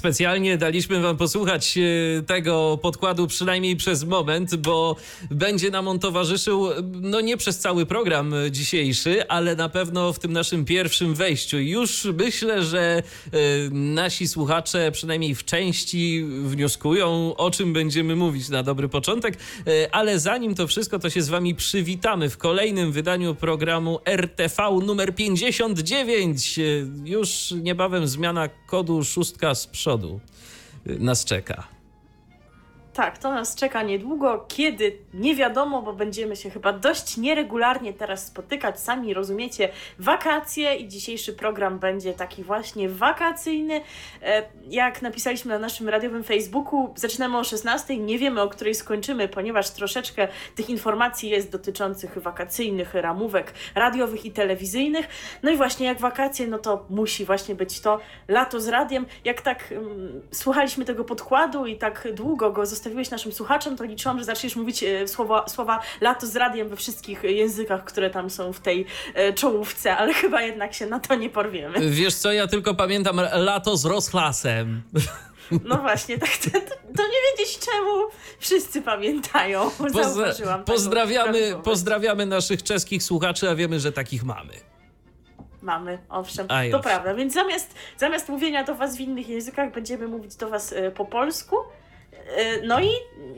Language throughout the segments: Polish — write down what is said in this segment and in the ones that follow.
Specjalnie daliśmy wam posłuchać e, tego podkładu przynajmniej przez moment, bo będzie nam on towarzyszył no nie przez cały program dzisiejszy, ale na pewno w tym naszym pierwszym wejściu. Już myślę, że e, nasi słuchacze przynajmniej w części wnioskują, o czym będziemy mówić na dobry początek, e, ale zanim to wszystko, to się z wami przywitamy w kolejnym wydaniu programu RTV numer 59. Już niebawem zmiana kodu szóstka z przodu nas czeka. Tak, to nas czeka niedługo. Kiedy? Nie wiadomo, bo będziemy się chyba dość nieregularnie teraz spotykać. Sami rozumiecie, wakacje i dzisiejszy program będzie taki właśnie wakacyjny. E, jak napisaliśmy na naszym radiowym Facebooku, zaczynamy o 16. Nie wiemy, o której skończymy, ponieważ troszeczkę tych informacji jest dotyczących wakacyjnych ramówek radiowych i telewizyjnych. No i właśnie jak wakacje, no to musi właśnie być to lato z radiem. Jak tak um, słuchaliśmy tego podkładu i tak długo go zostawiliśmy, przedstawiłeś naszym słuchaczom, to liczyłam, że zaczniesz mówić e, słowa, słowa lato z radiem we wszystkich językach, które tam są w tej e, czołówce, ale chyba jednak się na to nie porwiemy. Wiesz co, ja tylko pamiętam lato z rozchlasem. No właśnie, tak to, to nie wiedzieć czemu wszyscy pamiętają. Pozdra pozdrawiamy, pozdrawiamy naszych czeskich słuchaczy, a wiemy, że takich mamy. Mamy, owszem, a to prawda. Więc zamiast, zamiast mówienia do Was w innych językach, będziemy mówić do Was e, po polsku. E, no i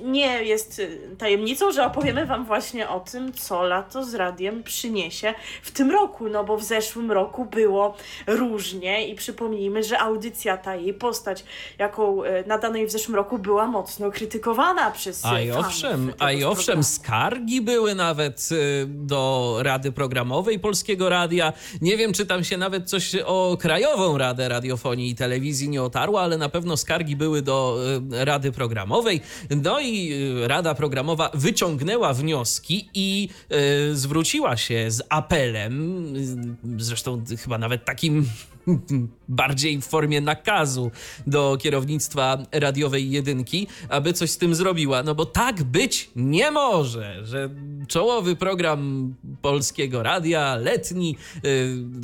nie jest tajemnicą, że opowiemy Wam właśnie o tym, co lato z radiem przyniesie w tym roku, no bo w zeszłym roku było różnie i przypomnijmy, że audycja ta jej postać, jaką e, nadanej w zeszłym roku była mocno krytykowana przez A i owszem, a i owszem, skargi były nawet e, do Rady Programowej Polskiego Radia. Nie wiem, czy tam się nawet coś o Krajową Radę Radiofonii i Telewizji nie otarło, ale na pewno skargi były do Rady Programowej programowej. No i y, Rada Programowa wyciągnęła wnioski i y, zwróciła się z apelem, y, zresztą chyba nawet takim bardziej w formie nakazu do kierownictwa radiowej jedynki, aby coś z tym zrobiła. No bo tak być nie może, że czołowy program polskiego radia, letni,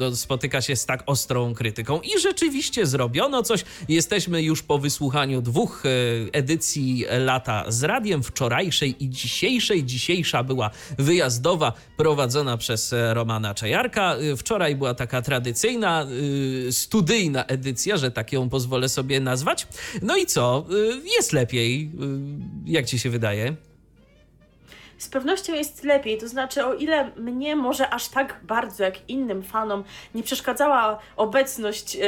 yy, spotyka się z tak ostrą krytyką. I rzeczywiście zrobiono coś. Jesteśmy już po wysłuchaniu dwóch yy, edycji Lata z radiem, wczorajszej i dzisiejszej. Dzisiejsza była wyjazdowa, prowadzona przez Romana Czajarka. Yy, wczoraj była taka tradycyjna, y, studyjna edycja, że tak ją pozwolę sobie nazwać. No i co? Y, jest lepiej. Y, jak ci się wydaje? Z pewnością jest lepiej. To znaczy, o ile mnie może aż tak bardzo jak innym fanom nie przeszkadzała obecność e,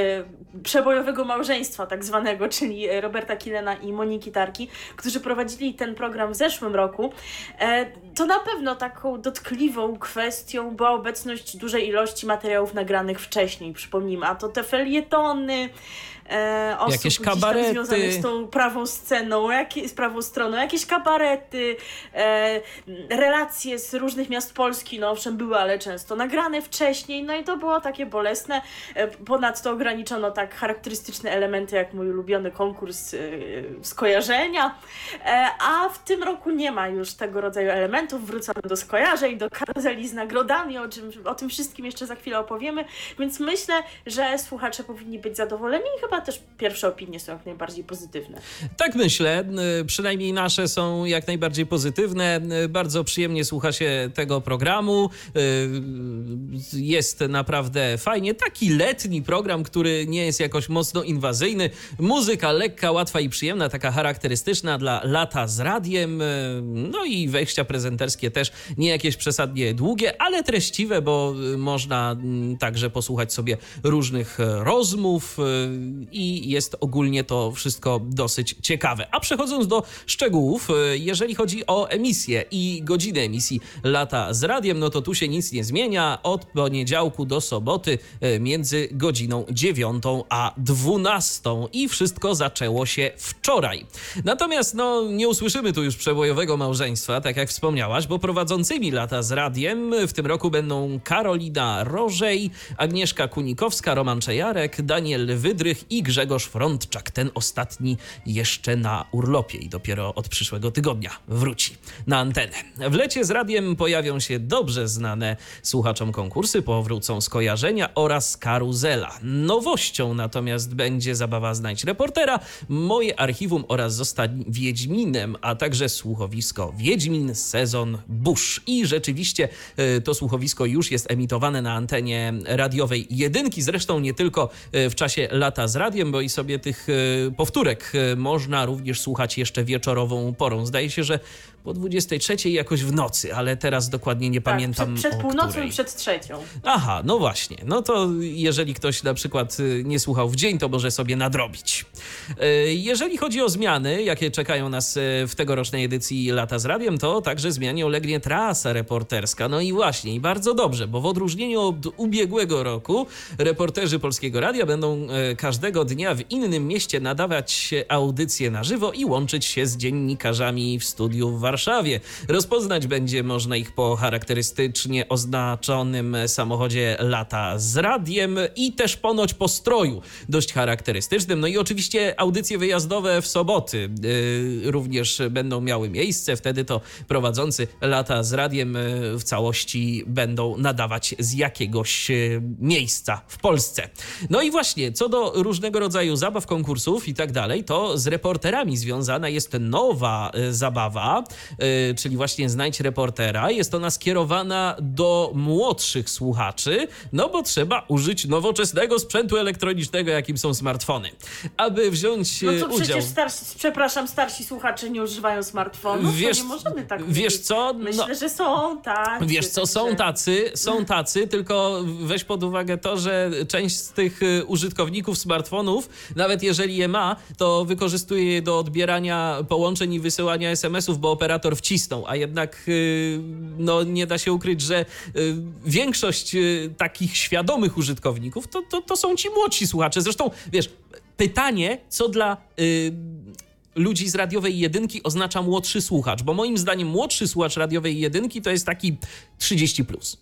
przebojowego małżeństwa, tak zwanego, czyli Roberta Kilena i Moniki Tarki, którzy prowadzili ten program w zeszłym roku, e, to na pewno taką dotkliwą kwestią była obecność dużej ilości materiałów nagranych wcześniej. Przypomnijmy, a to te felietony, e, osób jakieś kabarety. związanych z tą prawą sceną, jak, z prawą stroną, jakieś kabarety, e, relacje z różnych miast Polski, no owszem były, ale często nagrane wcześniej, no i to było takie bolesne. E, ponadto ograniczono tak charakterystyczne elementy, jak mój ulubiony konkurs e, skojarzenia, e, a w tym roku nie ma już tego rodzaju elementów, wrócono do skojarzeń, do karuzeli z nagrodami, o, czym, o tym wszystkim jeszcze za chwilę opowiemy, więc myślę, że słuchacze powinni być zadowoleni i chyba też pierwsze opinie są jak najbardziej pozytywne. Tak myślę, y, przynajmniej nasze są jak najbardziej pozytywne. Y, bardzo przyjemnie słucha się tego programu. Y, jest naprawdę fajnie. Taki letni program, który nie jest jakoś mocno inwazyjny. Muzyka lekka, łatwa i przyjemna, taka charakterystyczna dla lata z radiem. No i wejścia prezenterskie też nie jakieś przesadnie długie, ale treściwe, bo można mm, także posłuchać sobie różnych rozmów i jest ogólnie to wszystko dosyć ciekawe. A przechodząc do szczegółów, jeżeli chodzi o emisję i godzinę emisji lata z radiem, no to tu się nic nie zmienia. Od poniedziałku do soboty między godziną 9 a 12 i wszystko zaczęło się wczoraj. Natomiast no, nie usłyszymy tu już przebojowego małżeństwa, tak jak wspomniałaś, bo prowadzącymi lata z radiem w tym roku będą Karolina Rożej, Agnieszka Kunikowska, Roman Czejarek, Daniel Wydrych i Grzegorz Frontczak. Ten ostatni jeszcze na urlopie i dopiero od przyszłego tygodnia wróci na antenę. W lecie z radiem pojawią się dobrze znane słuchaczom konkursy, powrócą skojarzenia oraz karuzela. Nowością natomiast będzie zabawa Znajdź Reportera, moje archiwum oraz Zostań Wiedźminem, a także słuchowisko Wiedźmin sezon Bush. I rzeczywiście e, to słuchowisko już jest emitowane na antenie radiowej jedynki, zresztą nie tylko e, w czasie lata z radiem, bo i sobie tych e, powtórek można również słuchać jeszcze wieczorową porą. Zdaje się, że po 23 jakoś w nocy, ale teraz dokładnie nie tak, pamiętam. Przed, przed północą której. i przed trzecią. Aha, no właśnie. No to jeżeli ktoś na przykład nie słuchał w dzień, to może sobie nadrobić. Jeżeli chodzi o zmiany, jakie czekają nas w tegorocznej edycji Lata z Radiem, to także zmianie ulegnie trasa reporterska. No i właśnie, i bardzo dobrze, bo w odróżnieniu od ubiegłego roku reporterzy Polskiego Radia będą każdego dnia w innym mieście nadawać audycje na żywo i łączyć się z dziennikarzami w studiu w Warszawie. Rozpoznać będzie można ich po charakterystycznie oznaczonym samochodzie lata z radiem i też ponoć po stroju dość charakterystycznym. No i oczywiście audycje wyjazdowe w soboty yy, również będą miały miejsce. Wtedy to prowadzący lata z radiem yy, w całości będą nadawać z jakiegoś yy, miejsca w Polsce. No i właśnie, co do różnego rodzaju zabaw, konkursów i tak dalej, to z reporterami związana jest nowa zabawa, Y, czyli właśnie Znajdź reportera. Jest ona skierowana do młodszych słuchaczy, no bo trzeba użyć nowoczesnego sprzętu elektronicznego, jakim są smartfony. Aby wziąć no to udział... przecież starsi, przepraszam, starsi słuchacze nie używają smartfonów, wiesz, to nie możemy tak Wiesz mówić. co? Myślę, no, że są tacy. Wiesz co, są tacy, są tacy, tylko weź pod uwagę to, że część z tych y, użytkowników smartfonów, nawet jeżeli je ma, to wykorzystuje je do odbierania połączeń i wysyłania SMS-ów, bo operator wcisnął, a jednak y, no, nie da się ukryć, że y, większość y, takich świadomych użytkowników to, to, to są ci młodsi słuchacze. Zresztą, wiesz, pytanie, co dla ludzi z radiowej jedynki oznacza młodszy słuchacz, bo moim zdaniem młodszy słuchacz radiowej jedynki to jest taki 30 plus.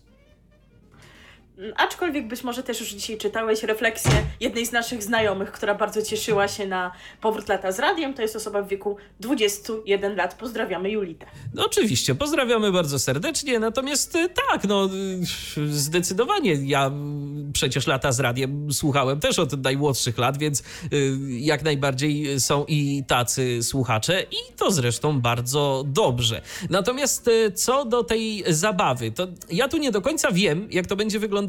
Aczkolwiek być może też już dzisiaj czytałeś refleksję jednej z naszych znajomych, która bardzo cieszyła się na powrót lata z radiem. To jest osoba w wieku 21 lat. Pozdrawiamy Julitę. No oczywiście, pozdrawiamy bardzo serdecznie, natomiast y, tak, no y, zdecydowanie ja y, przecież lata z radiem słuchałem też od najmłodszych lat, więc jak najbardziej są i tacy słuchacze i to zresztą bardzo dobrze. Natomiast co do tej zabawy, to ja tu nie do końca wiem, jak to będzie wyglądało,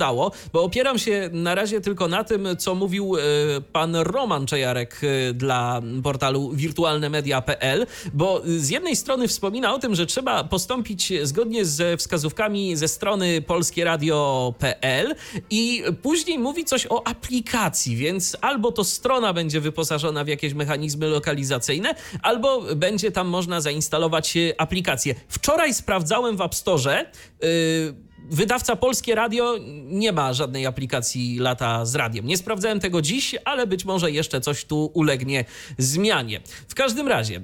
bo opieram się na razie tylko na tym, co mówił y, pan Roman Czejarek y, dla portalu wirtualnemedia.pl, bo z jednej strony wspomina o tym, że trzeba postąpić zgodnie ze wskazówkami ze strony polskieradio.pl i później mówi coś o aplikacji, więc albo to strona będzie wyposażona w jakieś mechanizmy lokalizacyjne, albo będzie tam można zainstalować y, aplikację. Wczoraj sprawdzałem w App Store. Yy, Wydawca Polskie Radio nie ma żadnej aplikacji lata z radiem. Nie sprawdzałem tego dziś, ale być może jeszcze coś tu ulegnie zmianie. W każdym razie yy,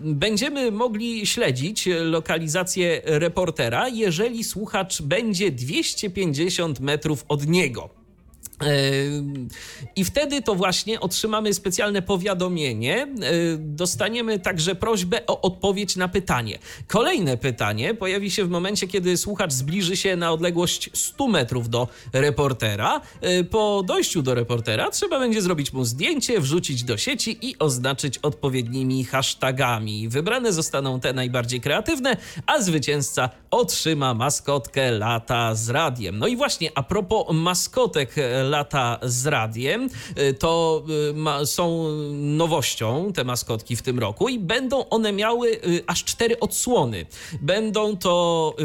będziemy mogli śledzić lokalizację reportera, jeżeli słuchacz będzie 250 metrów od niego. I wtedy to właśnie otrzymamy specjalne powiadomienie. Dostaniemy także prośbę o odpowiedź na pytanie. Kolejne pytanie pojawi się w momencie, kiedy słuchacz zbliży się na odległość 100 metrów do reportera. Po dojściu do reportera trzeba będzie zrobić mu zdjęcie, wrzucić do sieci i oznaczyć odpowiednimi hashtagami. Wybrane zostaną te najbardziej kreatywne, a zwycięzca otrzyma maskotkę lata z radiem. No i właśnie a propos maskotek lata z radiem. To ma, są nowością te maskotki w tym roku i będą one miały aż cztery odsłony. Będą to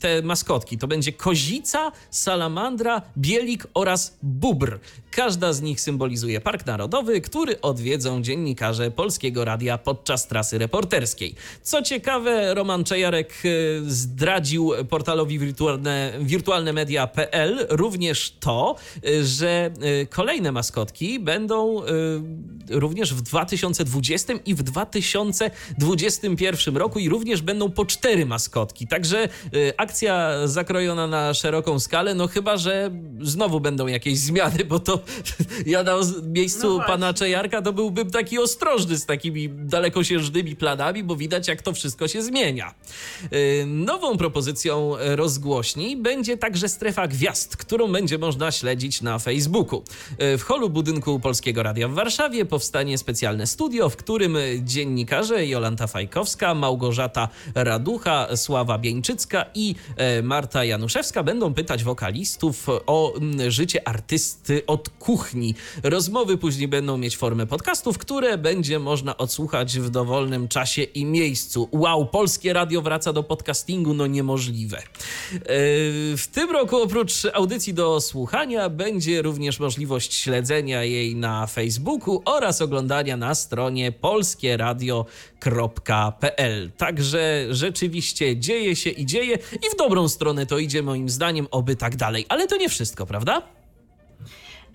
te maskotki, to będzie kozica, salamandra, bielik oraz bubr. Każda z nich symbolizuje Park Narodowy, który odwiedzą dziennikarze Polskiego Radia podczas trasy reporterskiej. Co ciekawe, Roman Czejarek e, zdradził portalowi wirtualne, wirtualnemedia.pl również to, e, że e, kolejne maskotki będą również w 2020 i w 2021 roku i również będą po cztery maskotki. Także akcja zakrojona na szeroką skalę, no chyba, że znowu będą jakieś zmiany, bo to ja na miejscu no pana Czejarka to byłbym taki ostrożny z takimi dalekosiężnymi planami, bo widać jak to wszystko się zmienia. Nową propozycją rozgłośni będzie także strefa gwiazd, którą będzie można śledzić na Facebooku. Y, w holu budynku Polskiego Radia w Warszawie powstanie specjalne studio, w którym dziennikarze Jolanta Fajkowska, Małgorzata Raducha, Sława Bieńczycka i e, Marta Januszewska będą pytać wokalistów o życie artysty od kuchni. Rozmowy później będą mieć formę podcastów, które będzie można odsłuchać w dowolnym czasie i miejscu. Wow, polskie radio wraca do podcastingu, no niemożliwe. Yy, w tym roku oprócz audycji do słuchania będzie również możliwość śledzenia jej na Facebooku oraz oglądania na stronie polskieradio.pl. Także rzeczywiście dzieje się i dzieje i w dobrą stronę to idzie moim zdaniem, oby tak dalej. Ale to nie wszystko, prawda?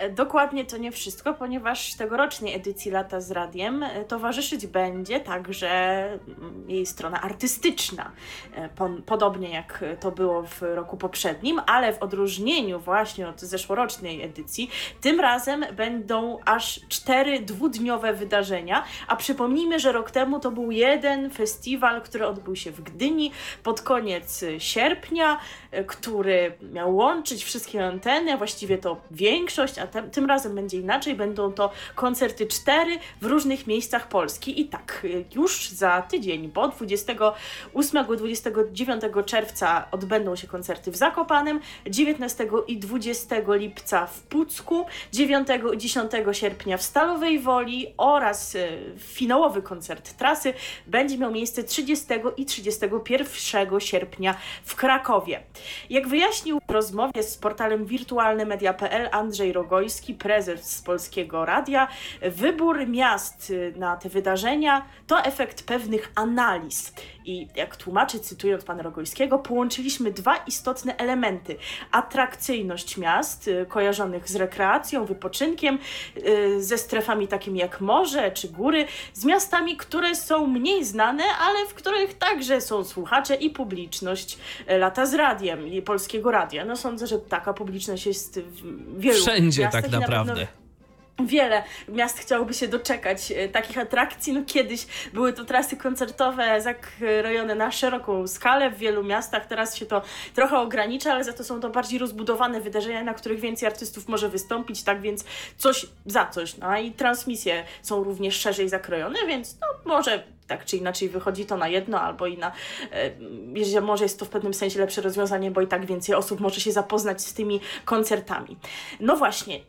E, dokładnie to nie wszystko, ponieważ tegorocznej edycji Lata z Radiem e, towarzyszyć będzie także mm, jej strona artystyczna, e, podobnie jak to było w roku poprzednim, ale w odróżnieniu właśnie od zeszłorocznej edycji, tym razem będą aż cztery dwudniowe wydarzenia, a przypomnijmy, że rok temu to był jeden festiwal, który odbył się w Gdyni pod koniec sierpnia, który miał łączyć wszystkie anteny, właściwie to większość, a tym, razem będzie inaczej. Będą to koncerty cztery w różnych miejscach Polski. I tak, już za tydzień, bo 28-29 czerwca odbędą się koncerty w Zakopanem, 19 i 20 lipca w Pucku, 9 i 10 sierpnia w Stalowej Woli oraz e, finałowy koncert trasy będzie miał miejsce 30 i 31 sierpnia w Krakowie. Jak wyjaśnił w rozmowie z portalem wirtualnemedia.pl Andrzej Rogojski, Prezes z Polskiego Radia. Wybór miast na te wydarzenia to efekt pewnych analiz. I jak tłumaczy, cytując pana Rogojskiego, połączyliśmy dwa istotne elementy: atrakcyjność miast y, kojarzonych z rekreacją, wypoczynkiem, y, ze strefami takimi jak morze czy góry, z miastami, które są mniej znane, ale w których także są słuchacze i publiczność y, lata z radiem i polskiego radia. No sądzę, że taka publiczność jest w wielu Wszędzie miastach tak naprawdę wiele miast chciałoby się doczekać e, takich atrakcji. No kiedyś były to trasy koncertowe zakrojone na szeroką skalę w wielu miastach, teraz się to trochę ogranicza, ale za to są to bardziej rozbudowane wydarzenia, na których więcej artystów może wystąpić, tak więc coś za coś. No i transmisje są również szerzej zakrojone, więc no może tak czy inaczej wychodzi to na jedno albo i na, e, może jest to w pewnym sensie lepsze rozwiązanie, bo i tak więcej osób może się zapoznać z tymi koncertami. No właśnie,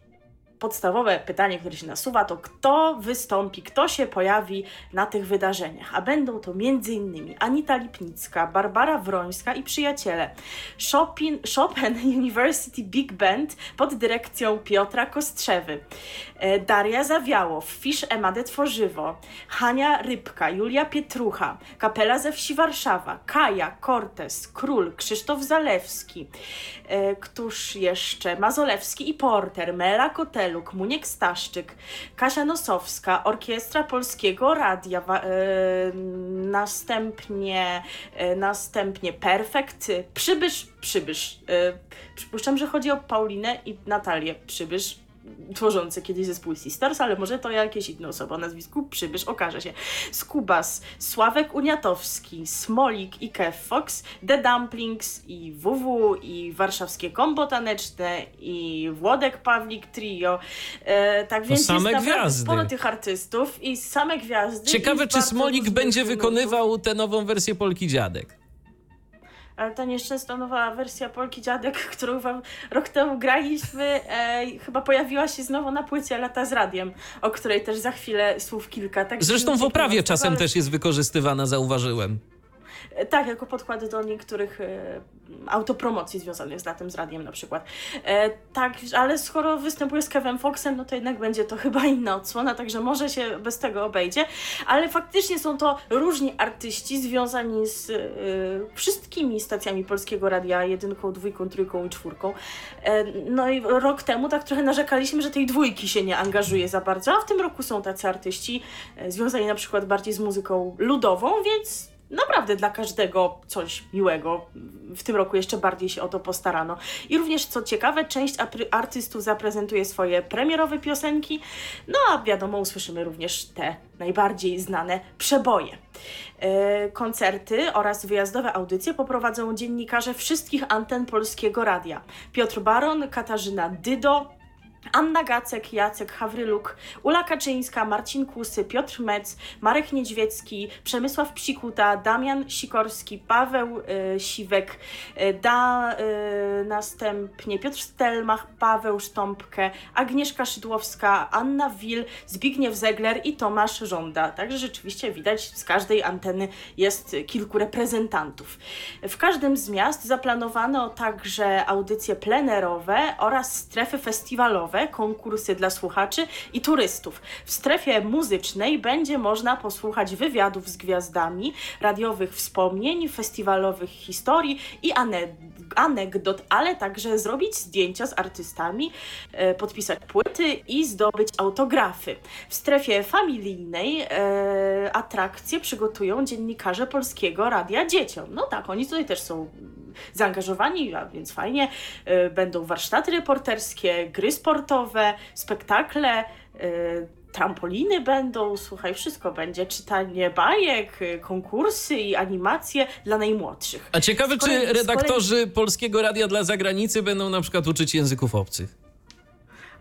podstawowe pytanie, które się nasuwa, to kto wystąpi, kto się pojawi na tych wydarzeniach. A będą to m.in. Anita Lipnicka, Barbara Wrońska i przyjaciele. Chopin, Chopin University Big Band pod dyrekcją Piotra Kostrzewy. E, Daria Zawiałow, Fisz Emadę Tworzywo, Hania Rybka, Julia Pietrucha, Kapela ze Wsi Warszawa, Kaja, Cortez, Król, Krzysztof Zalewski, e, któż jeszcze? Mazolewski i Porter, Mela Kotel, Luk, Muniek Staszczyk, Kasia Nosowska, Orkiestra Polskiego Radia, e, następnie, e, następnie Perfekt, Przybysz, Przybysz. E, przypuszczam, że chodzi o Paulinę i Natalię Przybysz, tworzące kiedyś zespół Sisters, ale może to jakieś inne osoby o nazwisku Przybysz, okaże się. Skubas, Sławek Uniatowski, Smolik i Kev Fox, The Dumplings i WW i Warszawskie Kombo Taneczne i Włodek Pawlik Trio. E, tak więc same jest gwiazdy. sporo tych artystów i same gwiazdy. Ciekawe, czy Smolik będzie wykonywał tę nową wersję Polki Dziadek. Ale ta nieszczęsna nowa wersja Polki Dziadek, którą wam rok temu graliśmy, e, chyba pojawiła się znowu na płycie Lata z Radiem, o której też za chwilę słów kilka. Tak Zresztą w oprawie czasem też jest wykorzystywana, zauważyłem. E, tak, jako podkłady do niektórych e, autopromocji związanych z latem z radiem na przykład. E, tak, ale skoro występuje z Kevin Foxem, no to jednak będzie to chyba inna odsłona, także może się bez tego obejdzie. Ale faktycznie są to różni artyści związani z wszystkimi stacjami Polskiego Radia, jedynką, dwójką, trójką i czwórką. No i rok temu tak trochę narzekaliśmy, że tej dwójki się nie angażuje za bardzo, a w tym roku są tacy artyści związani na przykład bardziej z muzyką ludową, więc naprawdę dla każdego coś miłego. W tym roku jeszcze bardziej się o to postarano. I również, co ciekawe, część artystów zaprezentuje swoje premierowe piosenki, no a wiadomo, usłyszymy również te najbardziej znane przeboje. E, koncerty oraz wyjazdowe audycje poprowadzą dziennikarze wszystkich anten Polskiego Radia. Piotr Baron, Katarzyna Dydo, Anna Gacek, Jacek Hawryluk, Ula Kaczyńska, Marcin Kusy, Piotr Mec, Marek Niedźwiecki, Przemysław Psikuta, Damian Sikorski, Paweł y, Siwek, y, da, y, następnie Piotr Stelmach, Paweł Sztąpkę, Agnieszka Szydłowska, Anna Wil, Zbigniew Zegler i Tomasz Żąda. Także rzeczywiście widać, z każdej anteny jest kilku reprezentantów. W każdym z miast zaplanowano także audycje plenerowe oraz strefy festiwalowe konkursy dla słuchaczy i turystów. W strefie muzycznej będzie można posłuchać wywiadów z gwiazdami, radiowych wspomnień, festiwalowych historii i anegdot, ale także zrobić zdjęcia z artystami, e, podpisać płyty i zdobyć autografy. W strefie familijnej e, atrakcje przygotują dziennikarze Polskiego Radia Dzieciom. No tak, oni tutaj też są zaangażowani, a więc fajnie. E, będą warsztaty reporterskie, gry sportowe, spektakle, trampoliny będą, słuchaj, wszystko będzie. Czytanie bajek, konkursy i animacje dla najmłodszych. A ciekawe, czy redaktorzy kolei... Polskiego Radia dla Zagranicy będą na przykład uczyć języków obcych?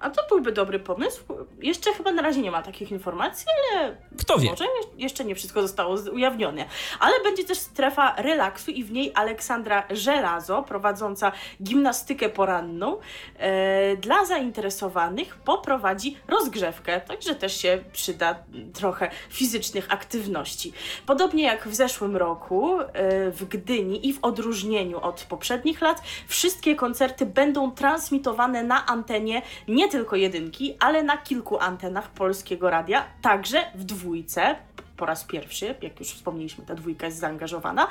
A to byłby dobry pomysł. Jeszcze chyba na razie nie ma takich informacji, ale Kto wie? może jeszcze nie wszystko zostało ujawnione. Ale będzie też strefa relaksu i w niej Aleksandra Żelazo, prowadząca gimnastykę poranną, e, dla zainteresowanych poprowadzi rozgrzewkę, także też się przyda trochę fizycznych aktywności. Podobnie jak w zeszłym roku e, w Gdyni i w odróżnieniu od poprzednich lat, wszystkie koncerty będą transmitowane na antenie nie tylko jedynki, ale na kilku antenach polskiego radia, także w dwójce. Po raz pierwszy, jak już wspomnieliśmy, ta dwójka jest zaangażowana.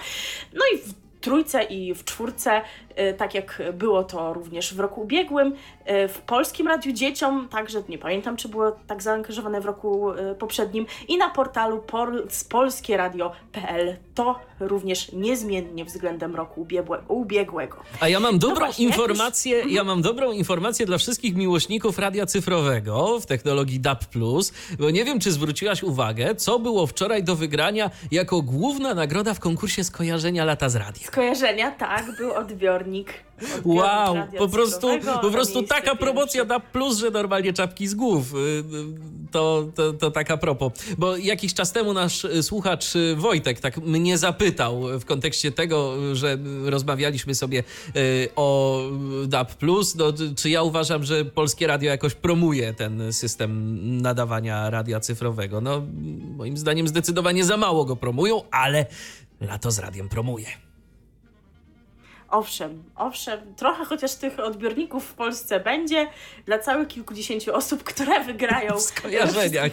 No i w trójce i w czwórce, y, tak jak było to również w roku ubiegłym. Y, w Polskim Radiu Dzieciom, także nie pamiętam, czy było tak zaangażowane w roku y, poprzednim, i na portalu pol polskieradio.pl. To również niezmiennie względem roku ubiegłego. A ja mam dobrą no informację, już... ja mam dobrą informację dla wszystkich miłośników radia cyfrowego w technologii DAB+, bo nie wiem, czy zwróciłaś uwagę, co było wczoraj do wygrania jako główna nagroda w konkursie skojarzenia lata z radia skojarzenia, tak, był odbiornik. odbiornik wow, po prostu, po prostu taka promocja da plus, że normalnie czapki z głów. Y, y, to, to, to taka propos. Bo jakiś czas temu nasz słuchacz Wojtek tak mnie zapytał w kontekście tego, że rozmawialiśmy sobie y, o DAB+, no, czy ja uważam, że Polskie Radio jakoś promuje ten system nadawania radia cyfrowego. No, moim zdaniem zdecydowanie za mało go promują, ale lato z radiem promuje. Owszem, owszem, trochę chociaż tych odbiorników w Polsce będzie dla całych kilkudziesięciu osób, które wygrają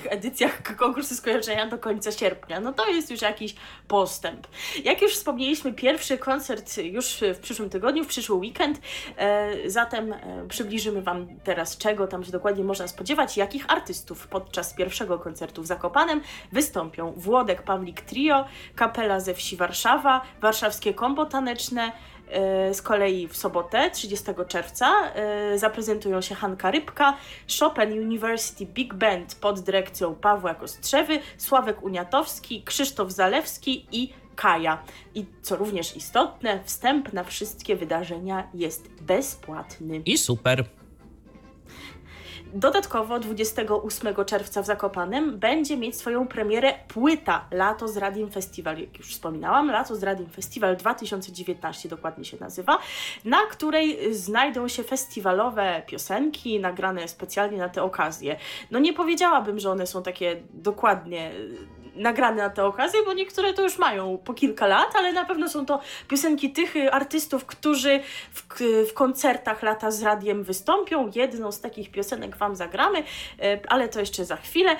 w edycjach konkursu skojarzenia do końca sierpnia. No to jest już jakiś postęp. Jak już wspomnieliśmy, pierwszy koncert już w przyszłym tygodniu, w przyszły weekend, e, zatem e, przybliżymy Wam teraz, czego tam się dokładnie można spodziewać, jakich artystów podczas pierwszego koncertu w Zakopanem wystąpią Włodek Pawlik Trio, Kapela ze wsi Warszawa, Warszawskie Kombo Taneczne, z kolei w sobotę, 30 czerwca, e, zaprezentują się Hanka Rybka, Chopin University Big Band pod dyrekcją Pawła Kostrzewy, Sławek Uniatowski, Krzysztof Zalewski i Kaja. I co również istotne, wstęp na wszystkie wydarzenia jest bezpłatny. I super. Dodatkowo 28 czerwca w Zakopanem będzie mieć swoją premierę płyta Lato z Radiem Festival, jak już wspominałam, Lato z Radiem Festival 2019 dokładnie się nazywa, na której znajdą się festiwalowe piosenki nagrane specjalnie na tę okazję. No nie powiedziałabym, że one są takie dokładnie nagrane na tę okazję, bo niektóre to już mają po kilka lat, ale na pewno są to piosenki tych y, artystów, którzy w, w koncertach lata z radiem wystąpią. Jedną z takich piosenek Wam zagramy, y, ale to jeszcze za chwilę. Y,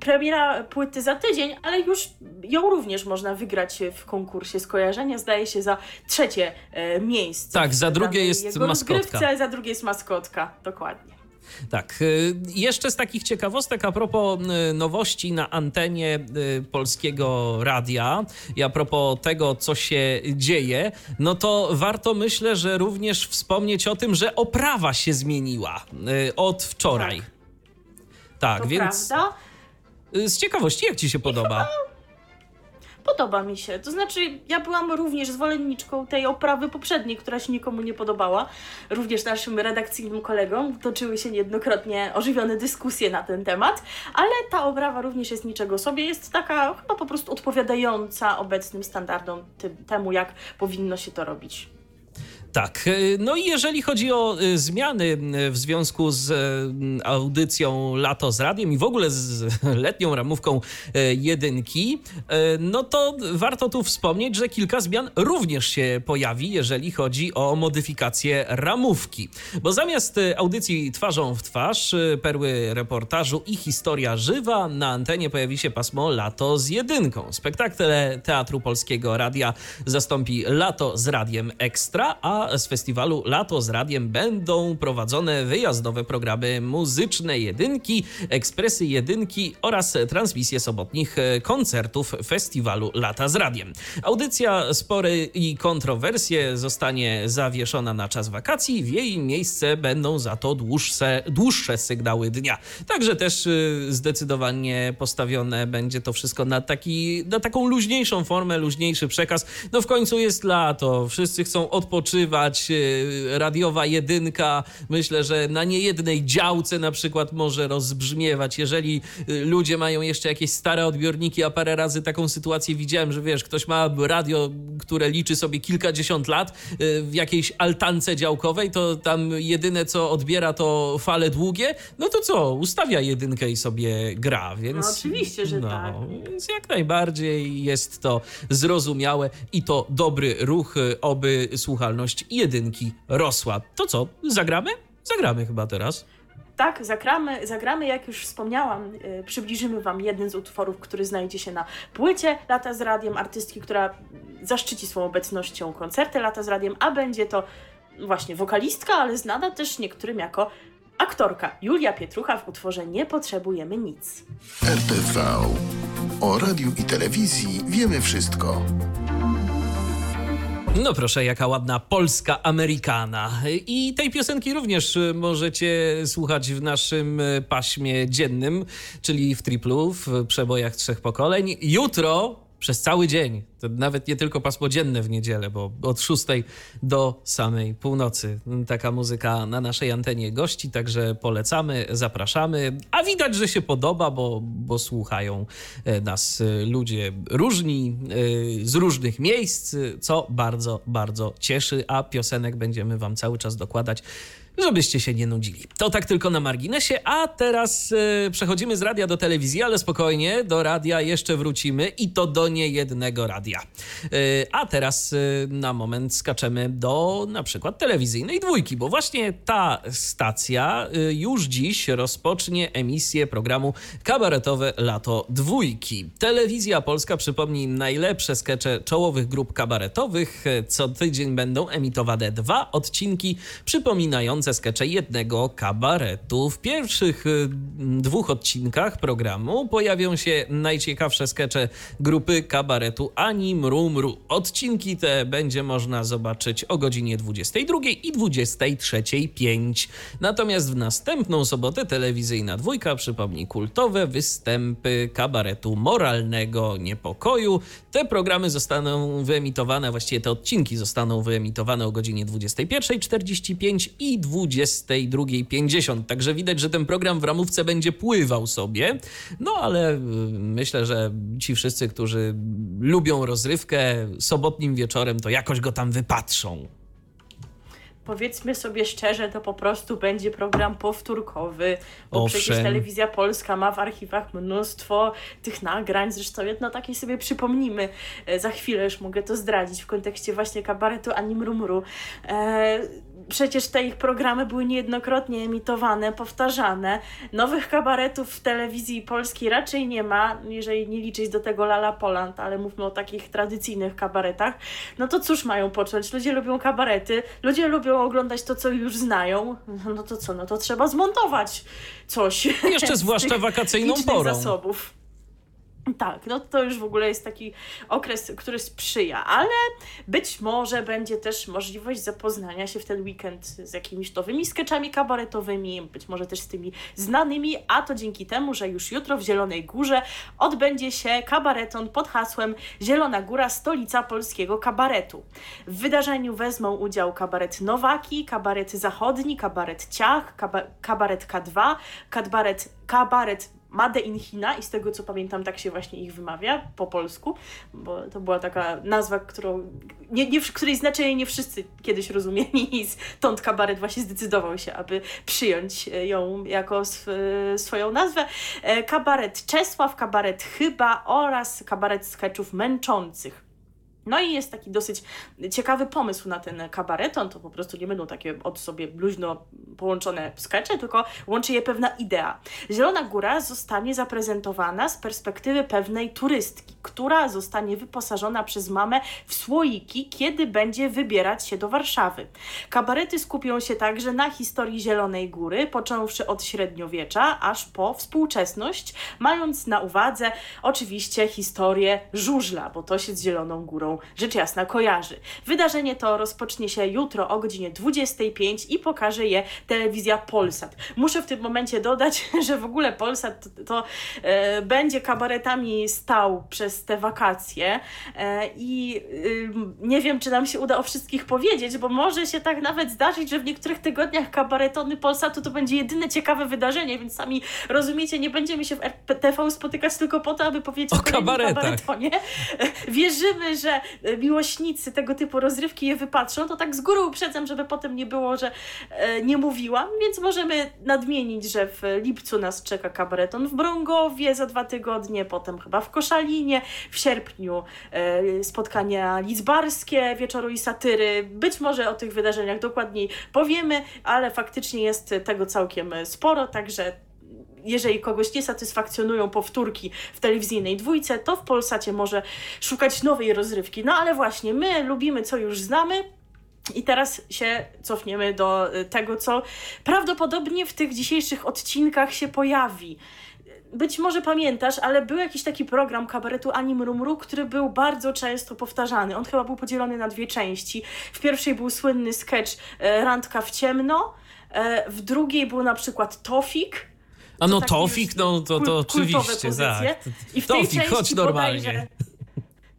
premiera płyty za tydzień, ale już ją również można wygrać w konkursie skojarzenia. Zdaje się za trzecie miejsce. Tak, za drugie jest maskotka. Za drugie jest maskotka, dokładnie. Tak. Y, jeszcze z takich ciekawostek a propos y, nowości na antenie y, polskiego radia i a propos tego, co się dzieje, no to warto myślę, że również wspomnieć o tym, że oprawa się zmieniła od wczoraj. Tak, tak więc. Prawda? Z ciekawości, jak ci się podoba? Podoba mi się. To znaczy, ja byłam również zwolenniczką tej oprawy poprzedniej, która się nikomu nie podobała. Również naszym redakcyjnym kolegom toczyły się niejednokrotnie ożywione dyskusje na ten temat, ale ta oprawa również jest niczego sobie. Jest taka chyba po prostu odpowiadająca obecnym standardom, temu, jak powinno się to robić. Tak. E, no i jeżeli chodzi o e, zmiany w związku z e, audycją Lato z Radiem i w ogóle z letnią ramówką jedynki, no to warto tu wspomnieć, że kilka zmian również się pojawi, jeżeli chodzi o modyfikację ramówki. Bo zamiast audycji twarzą w twarz, perły reportażu i historia żywa, na antenie pojawi się pasmo Lato z jedynką. Spektakle Teatru Polskiego Radia zastąpi Lato z Radiem Ekstra, a z festiwalu Lato z Radiem będą prowadzone wyjazdowe programy muzyczne jedynki, ekspresy jedynki oraz transmisje sobotnich koncertów festiwalu Lata z Radiem. Audycja Spory i kontrowersje zostanie zawieszona na czas wakacji. W jej miejsce będą za to dłuższe, dłuższe sygnały dnia. Także też y, zdecydowanie postawione będzie to wszystko na, taki, na taką luźniejszą formę, luźniejszy przekaz. No w końcu jest lato, wszyscy chcą odpoczywać E, radiowa jedynka. Myślę, że na niejednej działce na przykład może rozbrzmiewać. Jeżeli e, ludzie mają jeszcze jakieś stare odbiorniki, a parę razy taką sytuację widziałem, że wiesz, ktoś ma radio, które liczy sobie kilkadziesiąt lat e, w jakiejś altance działkowej, to tam jedyne co odbiera to fale długie, no to co, ustawia jedynkę i sobie gra, więc... No oczywiście, że no, tak. Więc jak najbardziej jest to zrozumiałe i to dobry ruch, oby słuchalność jedynki rosła. To co, zagramy? Zagramy chyba teraz. Tak, zagramy, zagramy, jak już wspomniałam, yy, przybliżymy Wam jeden z utworów, który znajdzie się na płycie Lata z Radiem, artystki, która zaszczyci swoją obecnością koncerty Lata z Radiem, a będzie to właśnie wokalistka, ale znana też niektórym jako aktorka Julia Pietrucha w utworze Nie potrzebujemy nic. RTV. O radiu i telewizji wiemy wszystko. No proszę, jaka ładna polska Amerykana. I tej piosenki również możecie słuchać w naszym paśmie dziennym, czyli w triplu, w przebojach trzech pokoleń. Jutro przez cały dzień. To nawet nie tylko pasmo dzienne w niedzielę, bo od 6 do samej północy taka muzyka na naszej antenie gości, także polecamy, zapraszamy. A widać, że się podoba, bo, bo słuchają e, nas e, ludzie różni, e, z różnych miejsc, co bardzo, bardzo cieszy, a piosenek będziemy Wam cały czas dokładać żebyście się nie nudzili. To tak tylko na marginesie, a teraz yy, przechodzimy z radia do telewizji, ale spokojnie, do radia jeszcze wrócimy i to do niejednego radia. Yy, a teraz yy, na moment skaczemy do na przykład telewizyjnej dwójki, bo właśnie ta stacja już dziś rozpocznie emisję programu Kabaretowe Lato Dwójki. Telewizja Polska przypomni najlepsze skecze czołowych grup kabaretowych. Co tydzień będą emitowane dwa odcinki przypominające ze skecze jednego kabaretu. W pierwszych y, dwóch odcinkach programu pojawią się najciekawsze skecze grupy kabaretu Ani Mru Mru. Odcinki te będzie można zobaczyć o godzinie 22 i 23.05. Natomiast w następną sobotę telewizyjna dwójka przypomni kultowe występy kabaretu moralnego niepokoju. Te programy zostaną wyemitowane, właściwie te odcinki zostaną wyemitowane o godzinie 21.45 i 20 22.50. Także widać, że ten program w ramówce będzie pływał sobie. No ale y, myślę, że ci wszyscy, którzy lubią rozrywkę sobotnim wieczorem, to jakoś go tam wypatrzą powiedzmy sobie szczerze, to po prostu będzie program powtórkowy, bo Owszem. przecież Telewizja Polska ma w archiwach mnóstwo tych nagrań, zresztą jedno takie sobie przypomnimy, e, za chwilę już mogę to zdradzić w kontekście właśnie kabaretu Anim Rumru. Przecież te ich programy były niejednokrotnie emitowane, powtarzane. Nowych kabaretów w telewizji polskiej raczej nie ma, jeżeli nie liczyć do tego Lala Poland, ale mówmy o takich tradycyjnych kabaretach. No to cóż mają począć? Ludzie lubią kabarety, ludzie lubią oglądać to, co już znają. No to co? No to trzeba zmontować coś. Jeszcze zwłaszcza wakacyjną porą. zasobów. Tak, no to już w ogóle jest taki okres, który sprzyja, ale być może będzie też możliwość zapoznania się w ten weekend z jakimiś nowymi sketchami kabaretowymi, być może też z tymi znanymi, a to dzięki temu, że już jutro w Zielonej Górze odbędzie się kabareton pod hasłem Zielona Góra, stolica polskiego kabaretu. W wydarzeniu wezmą udział kabaret Nowaki, kabaret Zachodni, kabaret Ciach, kabaret K2, kabaret, kabaret Made in China i z tego co pamiętam tak się właśnie ich wymawia po polsku, bo to była taka nazwa, którą, nie, nie, której znaczenie nie wszyscy kiedyś rozumieli i stąd kabaret właśnie zdecydował się, aby przyjąć e, ją jako sw swoją nazwę. E, kabaret Czesław, kabaret Chyba oraz kabaret sketchów męczących. No i jest taki dosyć ciekawy pomysł na ten kabareton, to po prostu nie będą takie od sobie luźno połączone skecze, tylko łączy je pewna idea. Zielona Góra zostanie zaprezentowana z perspektywy pewnej turystki, która zostanie wyposażona przez mamę w słoiki, kiedy będzie wybierać się do Warszawy. Kabarety skupią się także na historii Zielonej Góry, począwszy od średniowiecza, aż po współczesność, mając na uwadze oczywiście historię żużla, bo to się z Zieloną Górą rzecz jasna kojarzy. Wydarzenie to rozpocznie się jutro o godzinie 25 i pokaże je telewizja Polsat. Muszę w tym momencie dodać, że w ogóle Polsat to, to e, będzie kabaretami stał przez te wakacje. E, i e, nie wiem, czy nam się uda o wszystkich powiedzieć, bo może się tak nawet zdarzyć, że w niektórych tygodniach kabaretony Polsatu to będzie jedyne ciekawe wydarzenie, więc sami rozumiecie, nie będziemy się w RTV spotykać tylko po to, aby powiedzieć o, o kabaretonie. Wierzymy, że E, miłośnicy tego typu rozrywki je wypatrzą, to tak z góry uprzedzam, żeby potem nie było, że e, nie mówiłam, więc możemy nadmienić, że w lipcu nas czeka kabareton w Brągowie za dwa tygodnie, potem chyba w Koszalinie, w sierpniu e, spotkania lizbarskie, wieczoru i satyry. Być może o tych wydarzeniach dokładniej powiemy, ale faktycznie jest tego całkiem sporo, także jeżeli kogoś nie satysfakcjonują powtórki w telewizyjnej dwójce, to w Polsacie może szukać nowej rozrywki. No ale właśnie, my lubimy co już znamy, i teraz się cofniemy do tego, co prawdopodobnie w tych dzisiejszych odcinkach się pojawi. Być może pamiętasz, ale był jakiś taki program kabaretu Anim Rumru, który był bardzo często powtarzany. On chyba był podzielony na dwie części. W pierwszej był słynny sketch e, Randka w ciemno, e, w drugiej był na przykład Tofik, a no Tofik, no to, to oczywiście, tak. I w Tofik, tej chodź normalnie.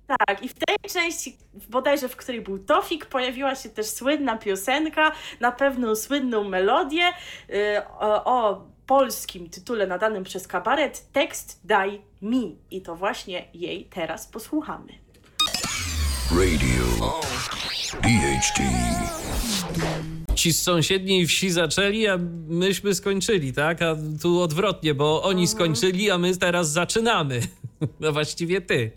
tak, i w tej części, bodajże w której był Tofik, pojawiła się też słynna piosenka na pewną słynną melodię yy, o, o polskim tytule nadanym przez kabaret Tekst Daj Mi. I to właśnie jej teraz posłuchamy. Radio DHT ci z sąsiedniej wsi zaczęli, a myśmy skończyli, tak? A tu odwrotnie, bo oni mhm. skończyli, a my teraz zaczynamy. No właściwie ty.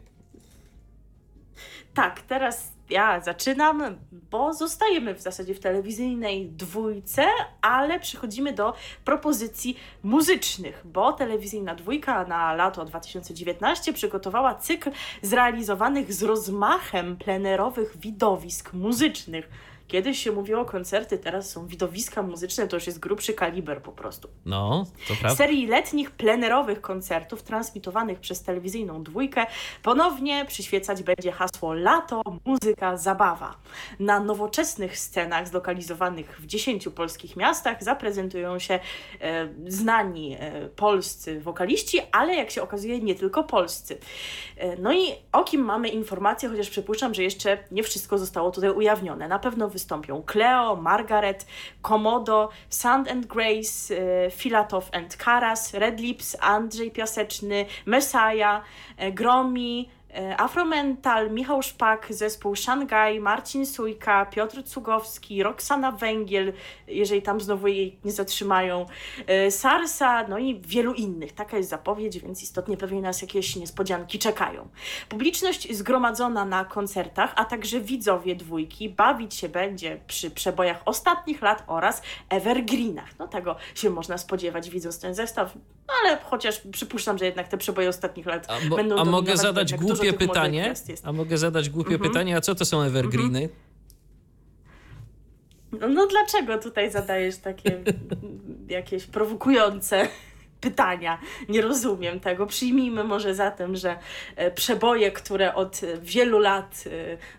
Tak, teraz ja zaczynam, bo zostajemy w zasadzie w telewizyjnej dwójce, ale przechodzimy do propozycji muzycznych, bo telewizyjna dwójka na lato 2019 przygotowała cykl zrealizowanych z rozmachem plenerowych widowisk muzycznych Kiedyś się mówiło koncerty, teraz są widowiska muzyczne, to już jest grubszy kaliber po prostu. No, to prawda. Serii letnich plenerowych koncertów transmitowanych przez telewizyjną dwójkę ponownie przyświecać będzie hasło lato, muzyka, zabawa. Na nowoczesnych scenach zlokalizowanych w 10 polskich miastach zaprezentują się e, znani e, polscy wokaliści, ale jak się okazuje nie tylko polscy. E, no i o kim mamy informacje, chociaż przypuszczam, że jeszcze nie wszystko zostało tutaj ujawnione. Na pewno wystąpią Cleo, Margaret, Komodo, Sand and Grace, e, Filatow and Karas, Red Lips, Andrzej Piaseczny, Messiah, e, Gromi, Afromental, Michał Szpak, zespół Szangaj, Marcin Sujka, Piotr Cugowski, Roxana Węgiel, jeżeli tam znowu jej nie zatrzymają, e, Sarsa, no i wielu innych. Taka jest zapowiedź, więc istotnie pewnie nas jakieś niespodzianki czekają. Publiczność zgromadzona na koncertach, a także widzowie dwójki bawić się będzie przy przebojach ostatnich lat oraz evergreenach. No tego się można spodziewać widząc ten zestaw, ale chociaż przypuszczam, że jednak te przeboje ostatnich lat A, mo- będą a mogę bo zadać dużo głupie pytanie? A mogę zadać głupie Mhm. pytanie, a co to są evergreeny? No, no dlaczego tutaj zadajesz takie jakieś prowokujące pytania? Nie rozumiem tego. Przyjmijmy może zatem, że e, przeboje, które od wielu lat e,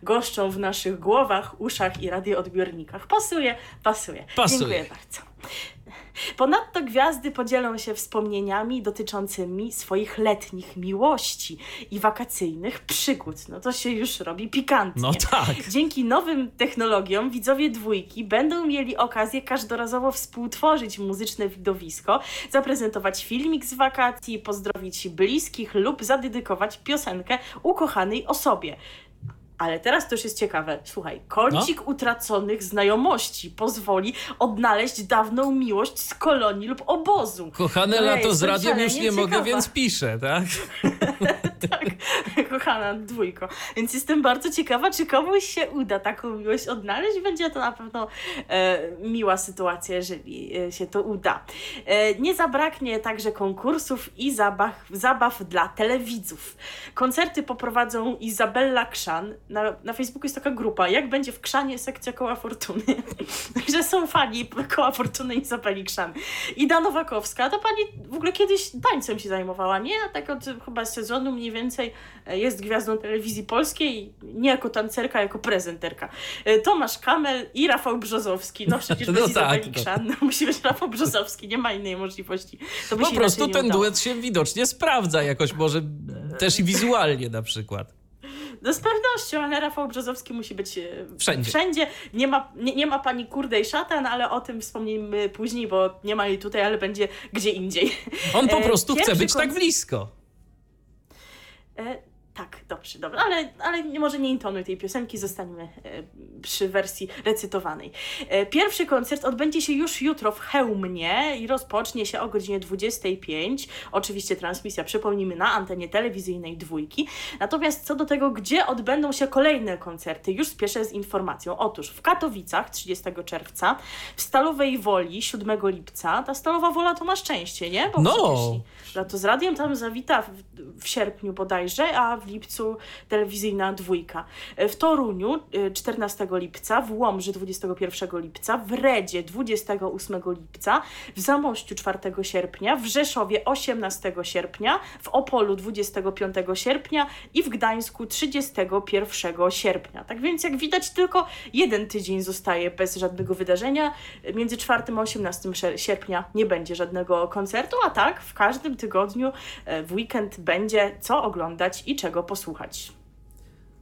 goszczą w naszych głowach, uszach i radioodbiornikach. Pasuje, pasuje. Pasuje. Dziękuję bardzo. Ponadto gwiazdy podzielą się wspomnieniami dotyczącymi swoich letnich miłości i wakacyjnych przygód. No to się już robi pikantnie. No tak. Dzięki nowym technologiom widzowie dwójki będą mieli okazję każdorazowo współtworzyć muzyczne widowisko, zaprezentować filmik z wakacji, pozdrowić bliskich lub zadedykować piosenkę ukochanej osobie. Ale teraz to już jest ciekawe. Słuchaj, kącik No. utraconych znajomości pozwoli odnaleźć dawną miłość z kolonii lub obozu. Kochane No ja lato z radiem już nie mogę, ciekawa. więc piszę, tak? tak, kochana dwójko. Więc jestem bardzo ciekawa, czy komuś się uda taką miłość odnaleźć. Będzie to na pewno e, miła sytuacja, jeżeli e, się to uda. E, nie zabraknie także konkursów i zabaw, zabaw dla telewidzów. Koncerty poprowadzą Izabella Krzan. Na, na Facebooku jest taka grupa, jak będzie w Krzanie sekcja Koła Fortuny. Także są fani Koła Fortuny Izabeli Krzan. Ida Nowakowska, to pani w ogóle kiedyś tańcem się zajmowała, nie? A tak od chyba sezonu mniej więcej e, jest gwiazdą telewizji polskiej, nie jako tancerka, jako prezenterka. E, Tomasz Kamel i Rafał Brzozowski. No przecież No bez tak, Izabeli no. Krzan no, musi być Rafał Brzozowski, nie ma innej możliwości. To Po prostu ten duet się widocznie sprawdza jakoś, może też i wizualnie na przykład. No z pewnością, ale Rafał Brzozowski musi być e, Wszędzie. wszędzie. Nie ma, nie, nie ma pani kurde i szatan, ale o tym wspomnimy później, bo nie ma jej tutaj, ale będzie gdzie indziej. On po E, prostu chce być tak blisko. E, tak, dobrze, dobrze, ale, ale może nie intonuj tej piosenki, zostańmy e, przy wersji recytowanej. E, pierwszy koncert odbędzie się już jutro w Chełmnie i rozpocznie się o godzinie 25. Oczywiście transmisja, przypomnijmy, na antenie telewizyjnej dwójki. Natomiast co do tego, gdzie odbędą się kolejne koncerty, już spieszę z informacją. Otóż w Katowicach 30 czerwca, w Stalowej Woli 7 lipca. Ta Stalowa Wola to ma szczęście, nie? Bo No. przecież Lato z radiem tam zawita w, w sierpniu bodajże, a w lipcu telewizyjna dwójka. E, W Toruniu e, 14 lipca, w Łomży 21 lipca, w Redzie 28 lipca, w Zamościu 4 sierpnia, w Rzeszowie 18 sierpnia, w Opolu 25 sierpnia i w Gdańsku 31 sierpnia. Tak więc jak widać tylko jeden tydzień zostaje bez żadnego wydarzenia. Między 4 a 18 sze- sierpnia nie będzie żadnego koncertu, a tak w każdym tygodniu e, w weekend będzie co oglądać i czego posłuchać.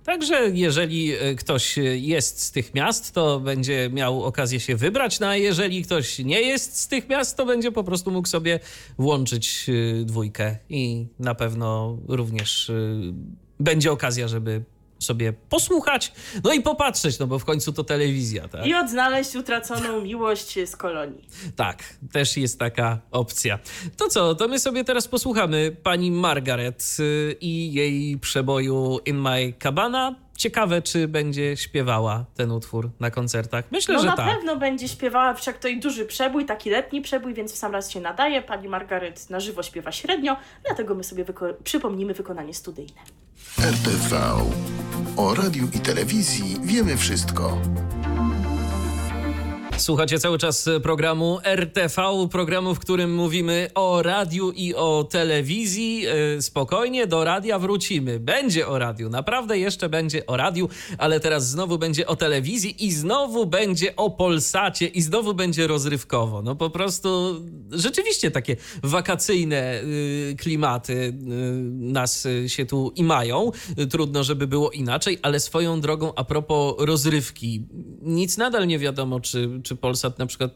Także jeżeli e, ktoś e, jest z tych miast, to będzie miał okazję się wybrać, no a jeżeli ktoś nie jest z tych miast, to będzie po prostu mógł sobie włączyć e, dwójkę i na pewno również będzie okazja, żeby sobie posłuchać, no i popatrzeć, no bo w końcu to telewizja, tak? I odnaleźć utraconą miłość z kolonii. Tak, też jest taka opcja. To co, to my sobie teraz posłuchamy pani Margaret y, i jej przeboju In My Cabana. Ciekawe, czy będzie śpiewała ten utwór na koncertach. Myślę, No że na tak. pewno będzie śpiewała, wszak to i duży przebój, taki letni przebój, więc w sam raz się nadaje. Pani Margaret na żywo śpiewa średnio, dlatego my sobie wyko- przypomnimy wykonanie studyjne. RTV. O radiu i telewizji wiemy wszystko. Słuchacie cały czas programu RTV, programu, w którym mówimy o radiu i o telewizji. E, spokojnie, do radia wrócimy. Będzie o radiu, naprawdę jeszcze będzie o radiu, ale teraz znowu będzie o telewizji i znowu będzie o Polsacie i znowu będzie rozrywkowo. No po prostu rzeczywiście takie wakacyjne y, klimaty nas się tu i mają. Trudno, żeby było inaczej, ale swoją drogą a propos rozrywki. Nic nadal nie wiadomo, czy czy Polsat na przykład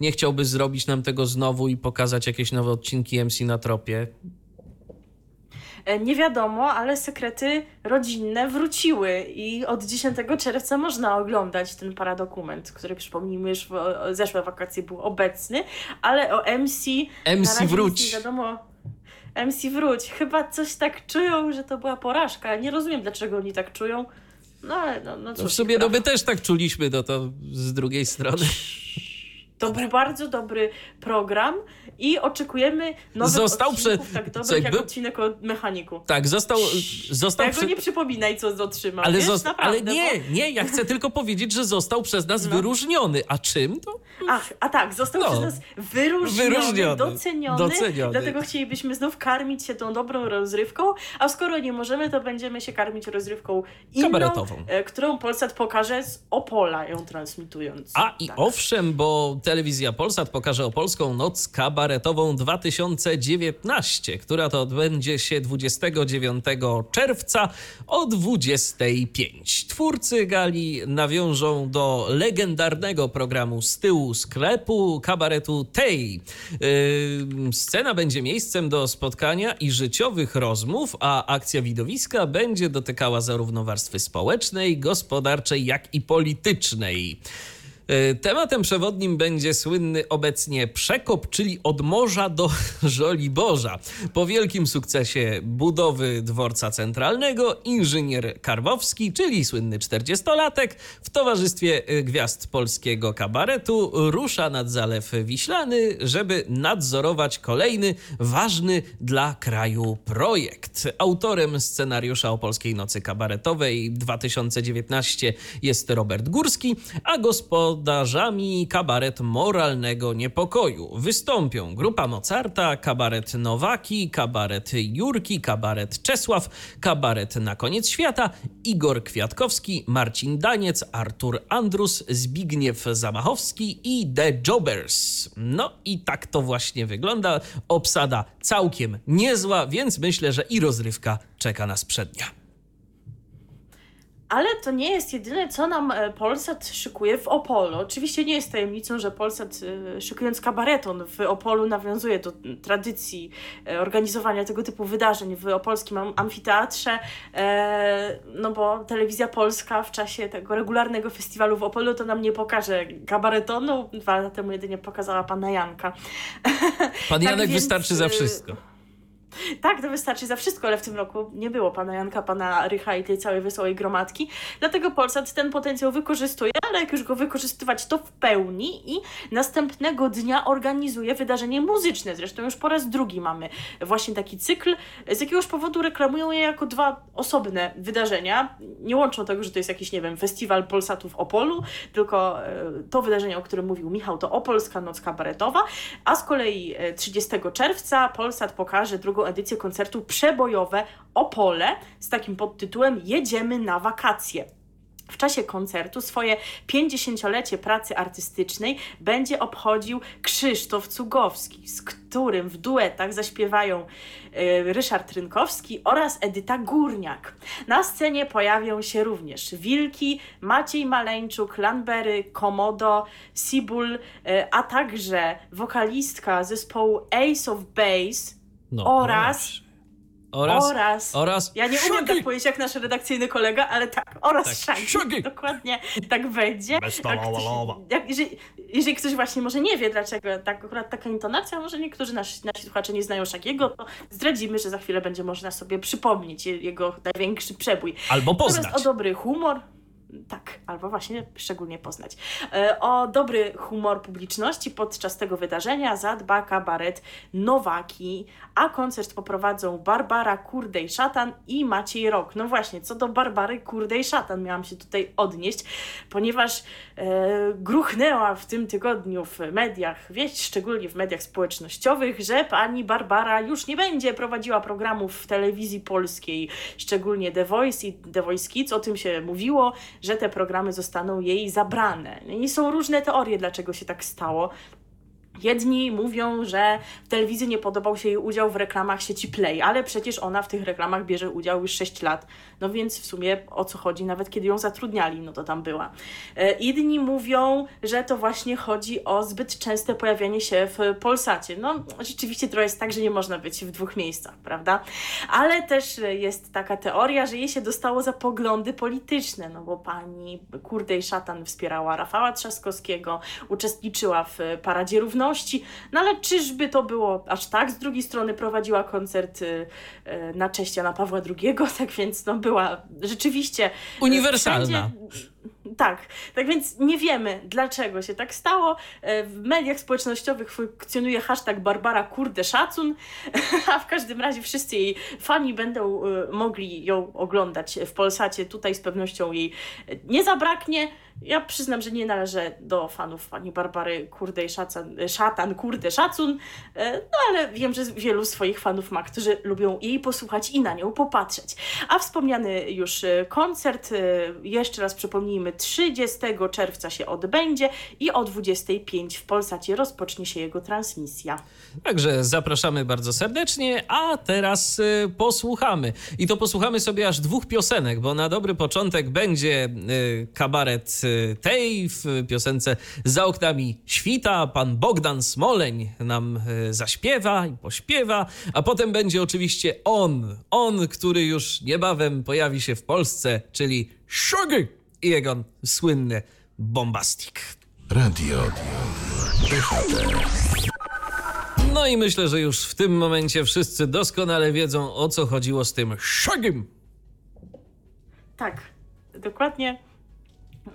nie chciałby zrobić nam tego znowu i pokazać jakieś nowe odcinki MC na tropie? E, nie wiadomo, ale sekrety rodzinne wróciły i od 10 czerwca można oglądać ten paradokument, który przypomnijmy już w zeszłe wakacje był obecny, ale o MC. MC wróć. Nie wiadomo. MC wróć. Chyba coś tak czują, że to była porażka. Nie rozumiem, dlaczego oni tak czują. No ale no, no, no w sumie no my też tak czuliśmy, no to z drugiej strony. To był bardzo dobry program i oczekujemy nowych został odcinków prze... tak dobrych jak odcinek o mechaniku. Tak, został... został Tego prze... nie przypominaj, co otrzymał. Ale, wiesz, zosta... ale nie, bo... nie, ja chcę tylko powiedzieć, że został przez nas no. wyróżniony. A czym to? Ach, a tak, został no. przez nas wyróżniony, wyróżniony, doceniony, doceniony. Dlatego chcielibyśmy znów karmić się tą dobrą rozrywką, a skoro nie możemy, to będziemy się karmić rozrywką inną. E, którą Polsat pokaże z Opola ją transmitując. A i tak. owszem, bo telewizja Polsat pokaże Opolską Noc Kabaretową 2019, która to odbędzie się 29 czerwca o 25. Twórcy gali nawiążą do legendarnego programu z tyłu sklepu kabaretu Tej. Yy, scena będzie miejscem do spotkania i życiowych rozmów, a akcja widowiska będzie dotykała zarówno warstwy społecznej, gospodarczej, jak i politycznej. E, tematem przewodnim będzie słynny obecnie przekop, czyli od morza do Żoliborza. Po wielkim sukcesie budowy dworca centralnego, inżynier Karwowski, czyli słynny 40-latek, w towarzystwie e, gwiazd polskiego kabaretu rusza nad Zalew Wiślany, żeby nadzorować kolejny ważny dla kraju projekt. Autorem scenariusza o Polskiej Nocy Kabaretowej 2019 jest Robert Górski, a gospodarzem gospodarzami kabaret moralnego niepokoju. Wystąpią grupa Mozarta, kabaret Nowaki, kabaret Jurki, kabaret Czesław, kabaret Na koniec świata, Igor Kwiatkowski, Marcin Daniec, Artur Andrus, Zbigniew Zamachowski i The Jobbers. No i tak to właśnie wygląda. Obsada całkiem niezła, więc myślę, że i rozrywka czeka nas przednia. Ale to nie jest jedyne, co nam e, Polsat szykuje w Opolu. Oczywiście nie jest tajemnicą, że Polsat e, szykując kabareton w Opolu nawiązuje do tradycji e, organizowania tego typu wydarzeń w opolskim amfiteatrze, no bo telewizja polska w czasie tego regularnego festiwalu w Opolu to nam nie pokaże kabaretonu. Dwa lata temu jedynie pokazała pana Janka. Pan Janek tak więc... wystarczy za wszystko. Tak, to wystarczy za wszystko, ale w tym roku nie było pana Janka, pana Rycha i tej całej wesołej gromadki. Dlatego Polsat ten potencjał wykorzystuje, ale jak już go wykorzystywać, to w pełni i następnego dnia organizuje wydarzenie muzyczne. Zresztą już po raz drugi mamy właśnie taki cykl. Z jakiegoś powodu reklamują je jako dwa osobne wydarzenia. Nie łączą tego, że to jest jakiś, nie wiem, festiwal Polsatu w Opolu, tylko e, to wydarzenie, o którym mówił Michał, to Opolska Noc Kabaretowa, a z kolei 30 e, czerwca Polsat pokaże drugą edycję koncertu Przebojowe Opole z takim podtytułem Jedziemy na wakacje. W czasie koncertu swoje 50-lecie pracy artystycznej będzie obchodził Krzysztof Cugowski, z którym w duetach zaśpiewają y, Ryszard Rynkowski oraz Edyta Górniak. Na scenie pojawią się również Wilki, Maciej Maleńczuk, Lanbery, Komodo, Sibul, y, a także wokalistka zespołu Ace of Base, no, oraz, oraz, oraz, oraz, ja nie umiem tak powiedzieć jak nasz redakcyjny kolega, ale tak, oraz tak. Dokładnie tak będzie. Jak ktoś, jak, jeżeli, jeżeli ktoś właśnie może nie wie, dlaczego tak, akurat taka intonacja, może niektórzy nasi, nasi słuchacze nie znają Shaggy'ego, to zdradzimy, że za chwilę będzie można sobie przypomnieć jego największy przebój. Albo poznać. Natomiast o dobry humor, Tak, albo właśnie szczególnie poznać. E, o dobry humor publiczności podczas tego wydarzenia zadba kabaret Nowaki, a koncert poprowadzą Barbara Kurdej-Szatan i Maciej Rok. No właśnie, co do Barbary Kurdej-Szatan miałam się tutaj odnieść, ponieważ e, gruchnęła w tym tygodniu w mediach wieść, szczególnie w mediach społecznościowych, że pani Barbara już nie będzie prowadziła programów w telewizji polskiej, szczególnie The Voice i The Voice Kids. O tym się mówiło, że te programy zostaną jej zabrane. I są różne teorie, dlaczego się tak stało. Jedni mówią, że w telewizji nie podobał się jej udział w reklamach sieci Play, ale przecież ona w tych reklamach bierze udział już 6 lat. No więc w sumie o co chodzi, nawet kiedy ją zatrudniali, no to tam była. E, inni mówią, że to właśnie chodzi o zbyt częste pojawianie się w Polsacie. No rzeczywiście trochę jest tak, że nie można być w dwóch miejscach, prawda? Ale też jest taka teoria, że jej się dostało za poglądy polityczne, no bo pani Kurdej Szatan wspierała Rafała Trzaskowskiego, uczestniczyła w Paradzie Równości, no ale czyżby to było aż tak? Z drugiej strony prowadziła koncert y, y, na cześć Jana Pawła II, tak więc no była rzeczywiście... y, Uniwersalna. wszędzie- tak, tak więc nie wiemy, dlaczego się tak stało. E, W mediach społecznościowych funkcjonuje hashtag Barbara Kurde Szacun, a w każdym razie wszyscy jej fani będą e, mogli ją oglądać w Polsacie. Tutaj z pewnością jej e, nie zabraknie. Ja przyznam, że nie należę do fanów pani Barbary Kurde i Szacan, Szatan, Kurde Szacun, no ale wiem, że wielu swoich fanów ma, którzy lubią jej posłuchać i na nią popatrzeć. A wspomniany już koncert, jeszcze raz przypomnijmy, 30 czerwca się odbędzie i o 25 w Polsacie rozpocznie się jego transmisja. Także zapraszamy bardzo serdecznie, a teraz y, posłuchamy. I to posłuchamy sobie aż dwóch piosenek, bo na dobry początek będzie y, kabaret y, tej w piosence Za oknami świta. Pan Bogdan Smoleń nam zaśpiewa i pośpiewa, a potem będzie oczywiście on, on, który już niebawem pojawi się w Polsce, czyli Shaggy i jego słynny bombastik. Radio DHT. No i myślę, że już w tym momencie wszyscy doskonale wiedzą, o co chodziło z tym Shagim. Tak, dokładnie.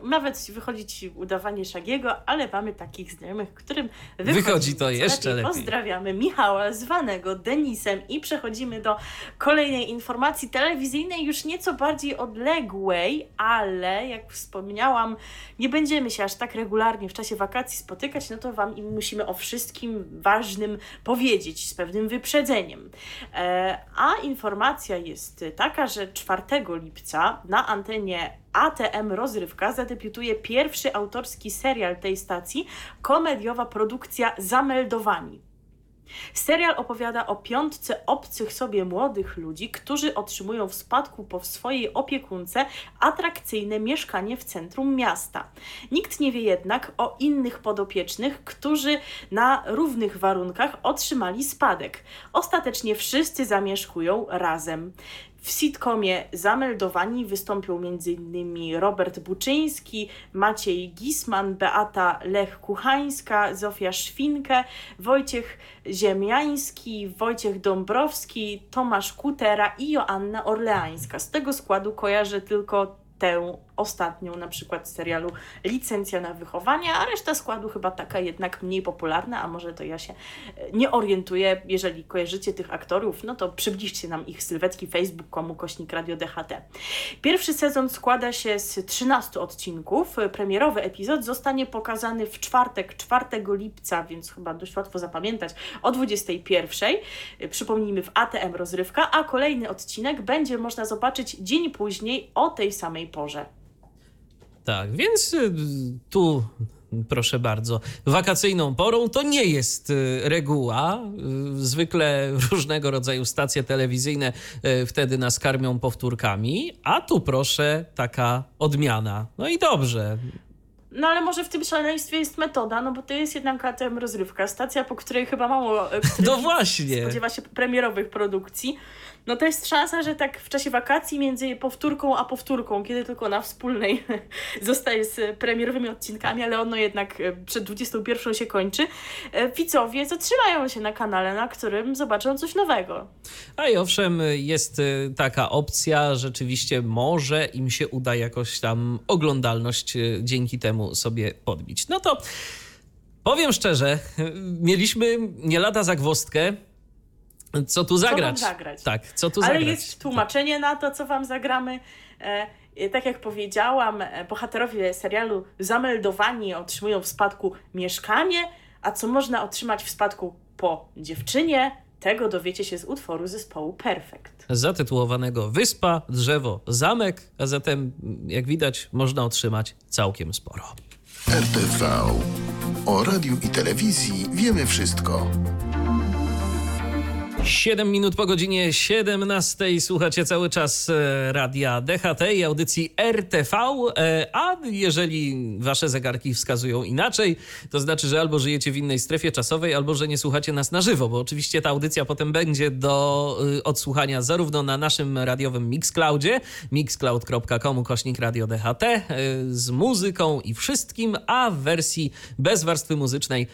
Nawet wychodzi ci udawanie Szagiego, ale mamy takich znajomych, którym wychodzi, Wychodzi to jeszcze lepiej. Pozdrawiamy Michała, zwanego Denisem i przechodzimy do kolejnej informacji telewizyjnej, już nieco bardziej odległej, ale jak wspomniałam, nie będziemy się aż tak regularnie w czasie wakacji spotykać, no to Wam im musimy o wszystkim ważnym powiedzieć z pewnym wyprzedzeniem. E, a informacja jest taka, że 4 lipca na antenie ATM Rozrywka zadebiutuje pierwszy autorski serial tej stacji, komediowa produkcja Zameldowani. Serial opowiada o piątce obcych sobie młodych ludzi, którzy otrzymują w spadku po swojej opiekunce atrakcyjne mieszkanie w centrum miasta. Nikt nie wie jednak o innych podopiecznych, którzy na równych warunkach otrzymali spadek. Ostatecznie wszyscy zamieszkują razem. W sitcomie Zameldowani wystąpią m.in. Robert Buczyński, Maciej Gisman, Beata Lech-Kuchańska, Zofia Szwinkę, Wojciech Ziemiański, Wojciech Dąbrowski, Tomasz Kutera i Joanna Orleańska. Z tego składu kojarzę tylko tę ostatnią, na przykład z serialu Licencja na wychowanie, a reszta składu chyba taka jednak mniej popularna, a może to ja się e, nie orientuję. Jeżeli kojarzycie tych aktorów, no to przybliżcie nam ich sylwetki facebook.com kośnik Radio DHT. Pierwszy sezon składa się z 13 odcinków. Premierowy epizod zostanie pokazany w czwartek, 4 lipca, więc chyba dość łatwo zapamiętać, o 21. Przypomnijmy w ATM Rozrywka, a kolejny odcinek będzie można zobaczyć dzień później o tej samej porze. Tak, więc y, tu proszę bardzo, wakacyjną porą to nie jest y, reguła. Y, Zwykle różnego rodzaju stacje telewizyjne wtedy nas karmią powtórkami, a tu proszę taka odmiana. No i dobrze. No ale może w tym szaleństwie jest metoda, no bo to jest jednak ATM rozrywka, stacja, po której chyba mało No właśnie. spodziewa się premierowych produkcji. No to jest szansa, że tak w czasie wakacji między powtórką a powtórką, kiedy tylko na wspólnej zostaje z premierowymi odcinkami, ale ono jednak e, przed 21 się kończy, e, widzowie zatrzymają się na kanale, na którym zobaczą coś nowego. A i owszem, jest y, taka opcja, rzeczywiście może im się uda jakoś tam oglądalność dzięki temu sobie podbić. No to powiem szczerze, mieliśmy nie lada zagwostkę, co tu zagrać. wam zagrać? Tak, co tu Ale zagrać. jest tłumaczenie na to, co wam zagramy. E, e, tak jak powiedziałam, e, bohaterowie serialu zameldowani otrzymują w spadku mieszkanie, a co można otrzymać w spadku po dziewczynie, tego dowiecie się z utworu zespołu Perfect. Zatytułowanego Wyspa, Drzewo, Zamek, a zatem, jak widać, można otrzymać całkiem sporo. RTV. O radiu i telewizji wiemy wszystko. 7 minut po godzinie 17 słuchacie cały czas e, radia DHT i audycji RTV, e, a jeżeli wasze zegarki wskazują inaczej, to znaczy, że albo żyjecie w innej strefie czasowej, albo że nie słuchacie nas na żywo, bo oczywiście ta audycja potem będzie do y, odsłuchania zarówno na naszym radiowym Mixcloudzie, mixcloud.com kośnik radio DHT y, z muzyką i wszystkim, a w wersji bez warstwy muzycznej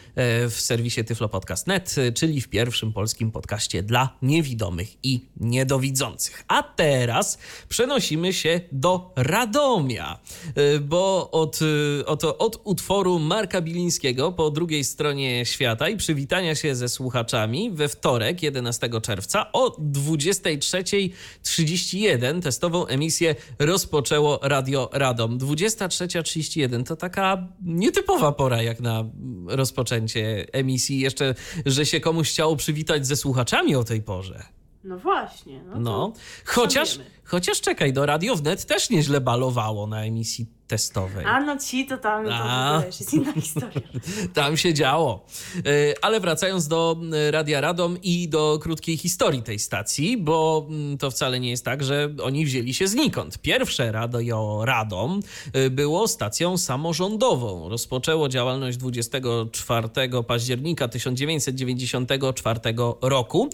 w serwisie tyflopodcast.net, czyli w pierwszym polskim podcaście dla niewidomych i niedowidzących. A teraz przenosimy się do Radomia, y, bo od, y, oto od utworu Marka Bilińskiego po drugiej stronie świata i przywitania się ze słuchaczami we wtorek 11 czerwca o 23.31 testową emisję rozpoczęło Radio Radom. 23.31 to taka nietypowa pora jak na rozpoczęcie emisji. Jeszcze, że się komuś chciało przywitać ze słuchaczami o tej porze. No właśnie. No, No, chociaż. Chociaż czekaj, do Radio Wnet też nieźle balowało na emisji testowej. A no ci to tam to A. już jest inna historia. Tam się działo. E, Ale wracając do e, Radia Radom i do krótkiej historii tej stacji, bo mm, to wcale nie jest tak, że oni wzięli się znikąd. Pierwsze Radio Radom e, było stacją samorządową. Rozpoczęło działalność 24 października 1994 roku.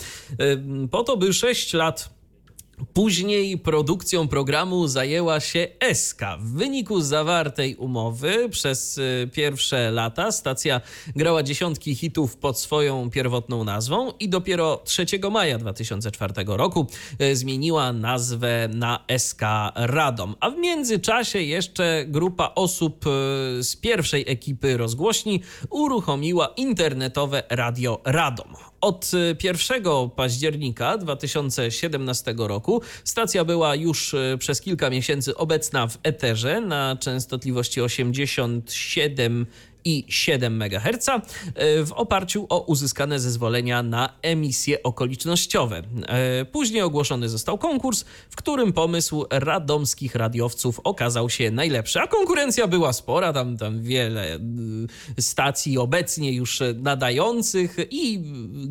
Po to, by 6 lat Później produkcją programu zajęła się SK. W wyniku zawartej umowy przez y, pierwsze lata stacja grała dziesiątki hitów pod swoją pierwotną nazwą i dopiero 3 maja 2004 roku y, zmieniła nazwę na SK Radom. A w międzyczasie jeszcze grupa osób y, z pierwszej ekipy rozgłośni uruchomiła internetowe Radio Radom. Od y, 1 października 2017 roku stacja była już y, przez kilka miesięcy obecna w eterze na częstotliwości 87 i 7 MHz w oparciu o uzyskane zezwolenia na emisje okolicznościowe. Y, Później ogłoszony został konkurs, w którym pomysł radomskich radiowców okazał się najlepszy, a konkurencja była spora, tam, tam wiele y, stacji obecnie już nadających i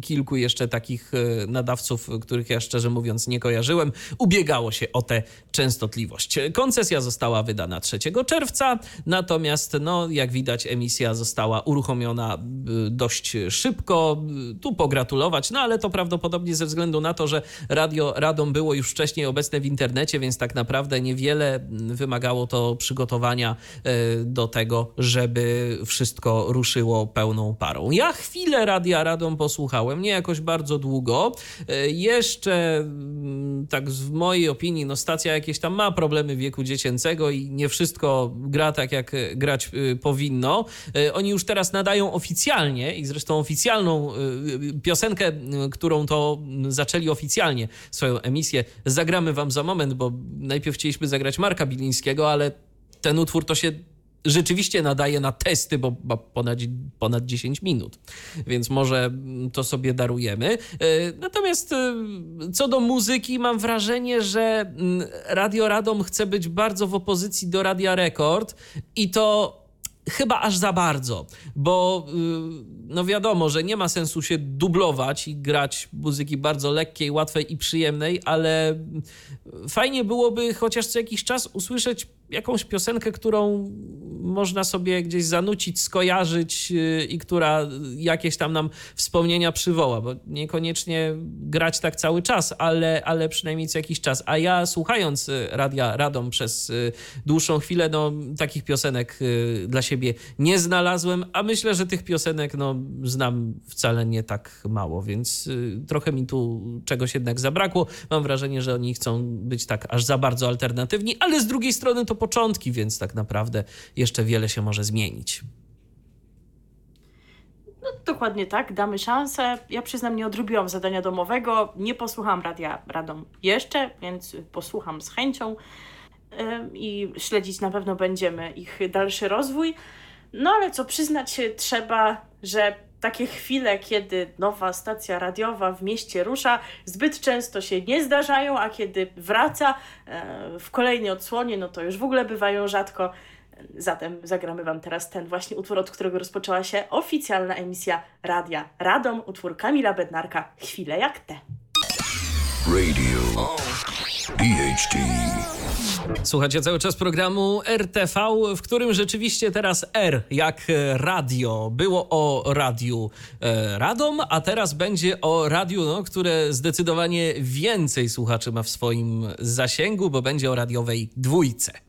kilku jeszcze takich y, nadawców, których ja szczerze mówiąc nie kojarzyłem, ubiegało się o tę częstotliwość. Koncesja została wydana 3 czerwca, natomiast no, jak widać emisja została uruchomiona y, dość szybko. Y, Tu pogratulować, no ale to prawdopodobnie ze względu na to, że Radio Radom było już wcześniej obecne w internecie, więc tak naprawdę niewiele mm, wymagało to przygotowania y, do tego, żeby wszystko ruszyło pełną parą. Ja chwilę Radia Radom posłuchałem, nie jakoś bardzo długo. Y, Jeszcze mm, tak w mojej opinii, no stacja jakieś tam ma problemy wieku dziecięcego i nie wszystko gra tak, jak grać y, powinno. Y, Oni już teraz nadają oficjalnie i zresztą oficjalną y, y, piosenkę, którą to zaczęli oficjalnie swoją emisję, zagramy wam za moment, bo najpierw chcieliśmy zagrać Marka Bilińskiego, ale ten utwór to się rzeczywiście nadaje na testy, bo ma ponad, ponad 10 minut, więc może to sobie darujemy. E, Natomiast e, co do muzyki, mam wrażenie, że Radio Radom chce być bardzo w opozycji do Radia Rekord i to chyba aż za bardzo, bo y, no wiadomo, że nie ma sensu się dublować i grać muzyki bardzo lekkiej, łatwej i przyjemnej, ale fajnie byłoby chociaż co jakiś czas usłyszeć jakąś piosenkę, którą można sobie gdzieś zanucić, skojarzyć y, i która jakieś tam nam wspomnienia przywoła, bo niekoniecznie grać tak cały czas, ale, ale przynajmniej co jakiś czas. A ja słuchając Radia Radom przez y, dłuższą chwilę, no takich piosenek dla siebie nie znalazłem, a myślę, że tych piosenek no, znam wcale nie tak mało, więc trochę mi tu czegoś jednak zabrakło. Mam wrażenie, że oni chcą być tak aż za bardzo alternatywni, ale z drugiej strony to początki, więc tak naprawdę jeszcze wiele się może zmienić. No, dokładnie tak, damy szansę. Ja przyznam, nie odrobiłam zadania domowego, nie posłucham radia Radom jeszcze, więc posłucham z chęcią i śledzić na pewno będziemy ich dalszy rozwój. No ale co przyznać trzeba, że takie chwile, kiedy nowa stacja radiowa w mieście rusza, zbyt często się nie zdarzają, a kiedy wraca w kolejnej odsłonie, no to już w ogóle bywają rzadko. Zatem zagramy Wam teraz ten właśnie utwór, od którego rozpoczęła się oficjalna emisja Radia Radom, utwór Kamila Bednarka, Chwile jak te. Radio DHT. Słuchacie cały czas programu RTV, w którym rzeczywiście teraz R jak radio. Było o radiu e, Radom, a teraz będzie o radiu, no, które zdecydowanie więcej słuchaczy ma w swoim zasięgu, bo będzie o radiowej dwójce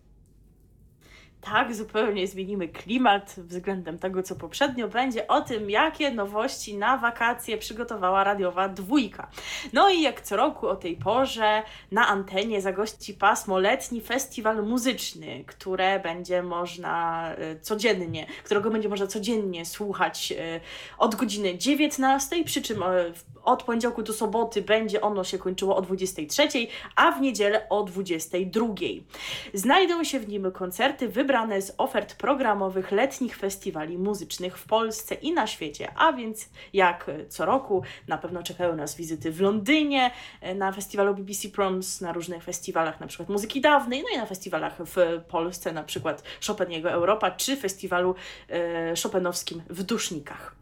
tak zupełnie zmienimy klimat względem tego, co poprzednio będzie, o tym, jakie nowości na wakacje przygotowała radiowa dwójka. No i jak co roku o tej porze na antenie zagości pasmo letni festiwal muzyczny, które będzie można e, codziennie, którego będzie można codziennie słuchać e, od godziny 19, przy czym e, od poniedziałku do soboty będzie ono się kończyło o 23, a w niedzielę o 22. Znajdą się w nim koncerty wybrane z ofert programowych letnich festiwali muzycznych w Polsce i na świecie, a więc jak co roku na pewno czekają nas wizyty w Londynie, na festiwalu BBC Proms, na różnych festiwalach na przykład muzyki dawnej, no i na festiwalach w Polsce, na przykład Chopiniego Europa, czy festiwalu e, Chopinowskim w Dusznikach.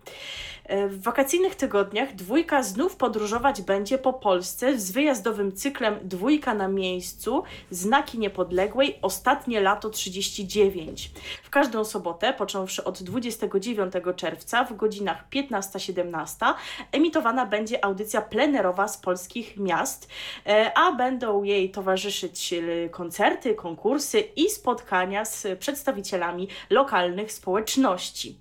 E, w wakacyjnych tygodniach dwójka znów podróżować będzie po Polsce z wyjazdowym cyklem Dwójka na miejscu, Znaki Niepodległej, Ostatnie lato 39. W każdą sobotę, począwszy od 29 czerwca w godzinach 15-17, emitowana będzie audycja plenerowa z polskich miast, e, a będą jej towarzyszyć e, koncerty, konkursy i spotkania z przedstawicielami lokalnych społeczności.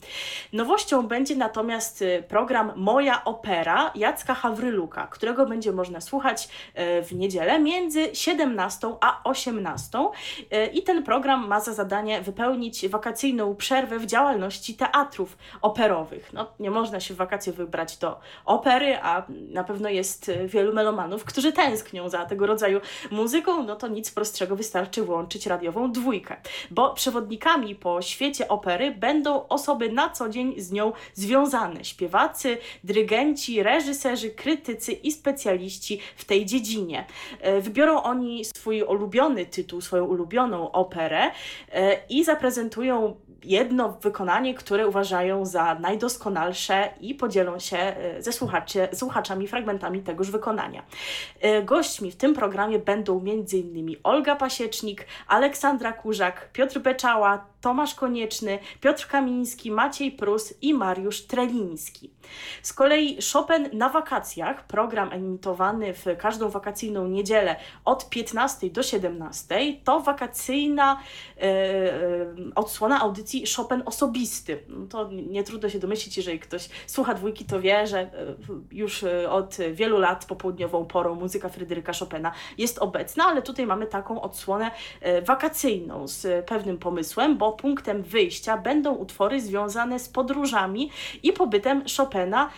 Nowością będzie natomiast program Moja Opera Jacka Hawryluka, którego będzie można słuchać e, w niedzielę między 17 a 18. E, I ten program ma za zadanie wypełnić wakacyjną przerwę w działalności teatrów operowych. No, nie można się w wakacje wybrać do opery, a na pewno jest wielu melomanów, którzy tęsknią za tego rodzaju muzyką, no to nic prostszego, wystarczy włączyć radiową dwójkę. Bo przewodnikami po świecie opery będą osoby na co dzień z nią związane, śpiewacy, dyrygenci, reżyserzy, krytycy i specjaliści w tej dziedzinie. E, wybiorą oni swój ulubiony tytuł, swoją ulubioną operę e, i zaprezentują jedno wykonanie, które uważają za najdoskonalsze i podzielą się e, ze słuchaczy, słuchaczami fragmentami tegoż wykonania. Gośćmi w tym programie będą m.in. Olga Pasiecznik, Aleksandra Kurzak, Piotr Beczała, Tomasz Konieczny, Piotr Kamiński, Maciej Prus i Mariusz Treliński. Z kolei Chopin na wakacjach, program emitowany w każdą wakacyjną niedzielę od 15 do 17, to wakacyjna e, e, odsłona audycji Chopin osobisty. No to nie trudno się domyślić, jeżeli ktoś słucha dwójki, to wie, że e, już e, od wielu lat popołudniową porą muzyka Fryderyka Chopina jest obecna, ale tutaj mamy taką odsłonę e, wakacyjną z pewnym pomysłem, bo punktem wyjścia będą utwory związane z podróżami i pobytem Chopina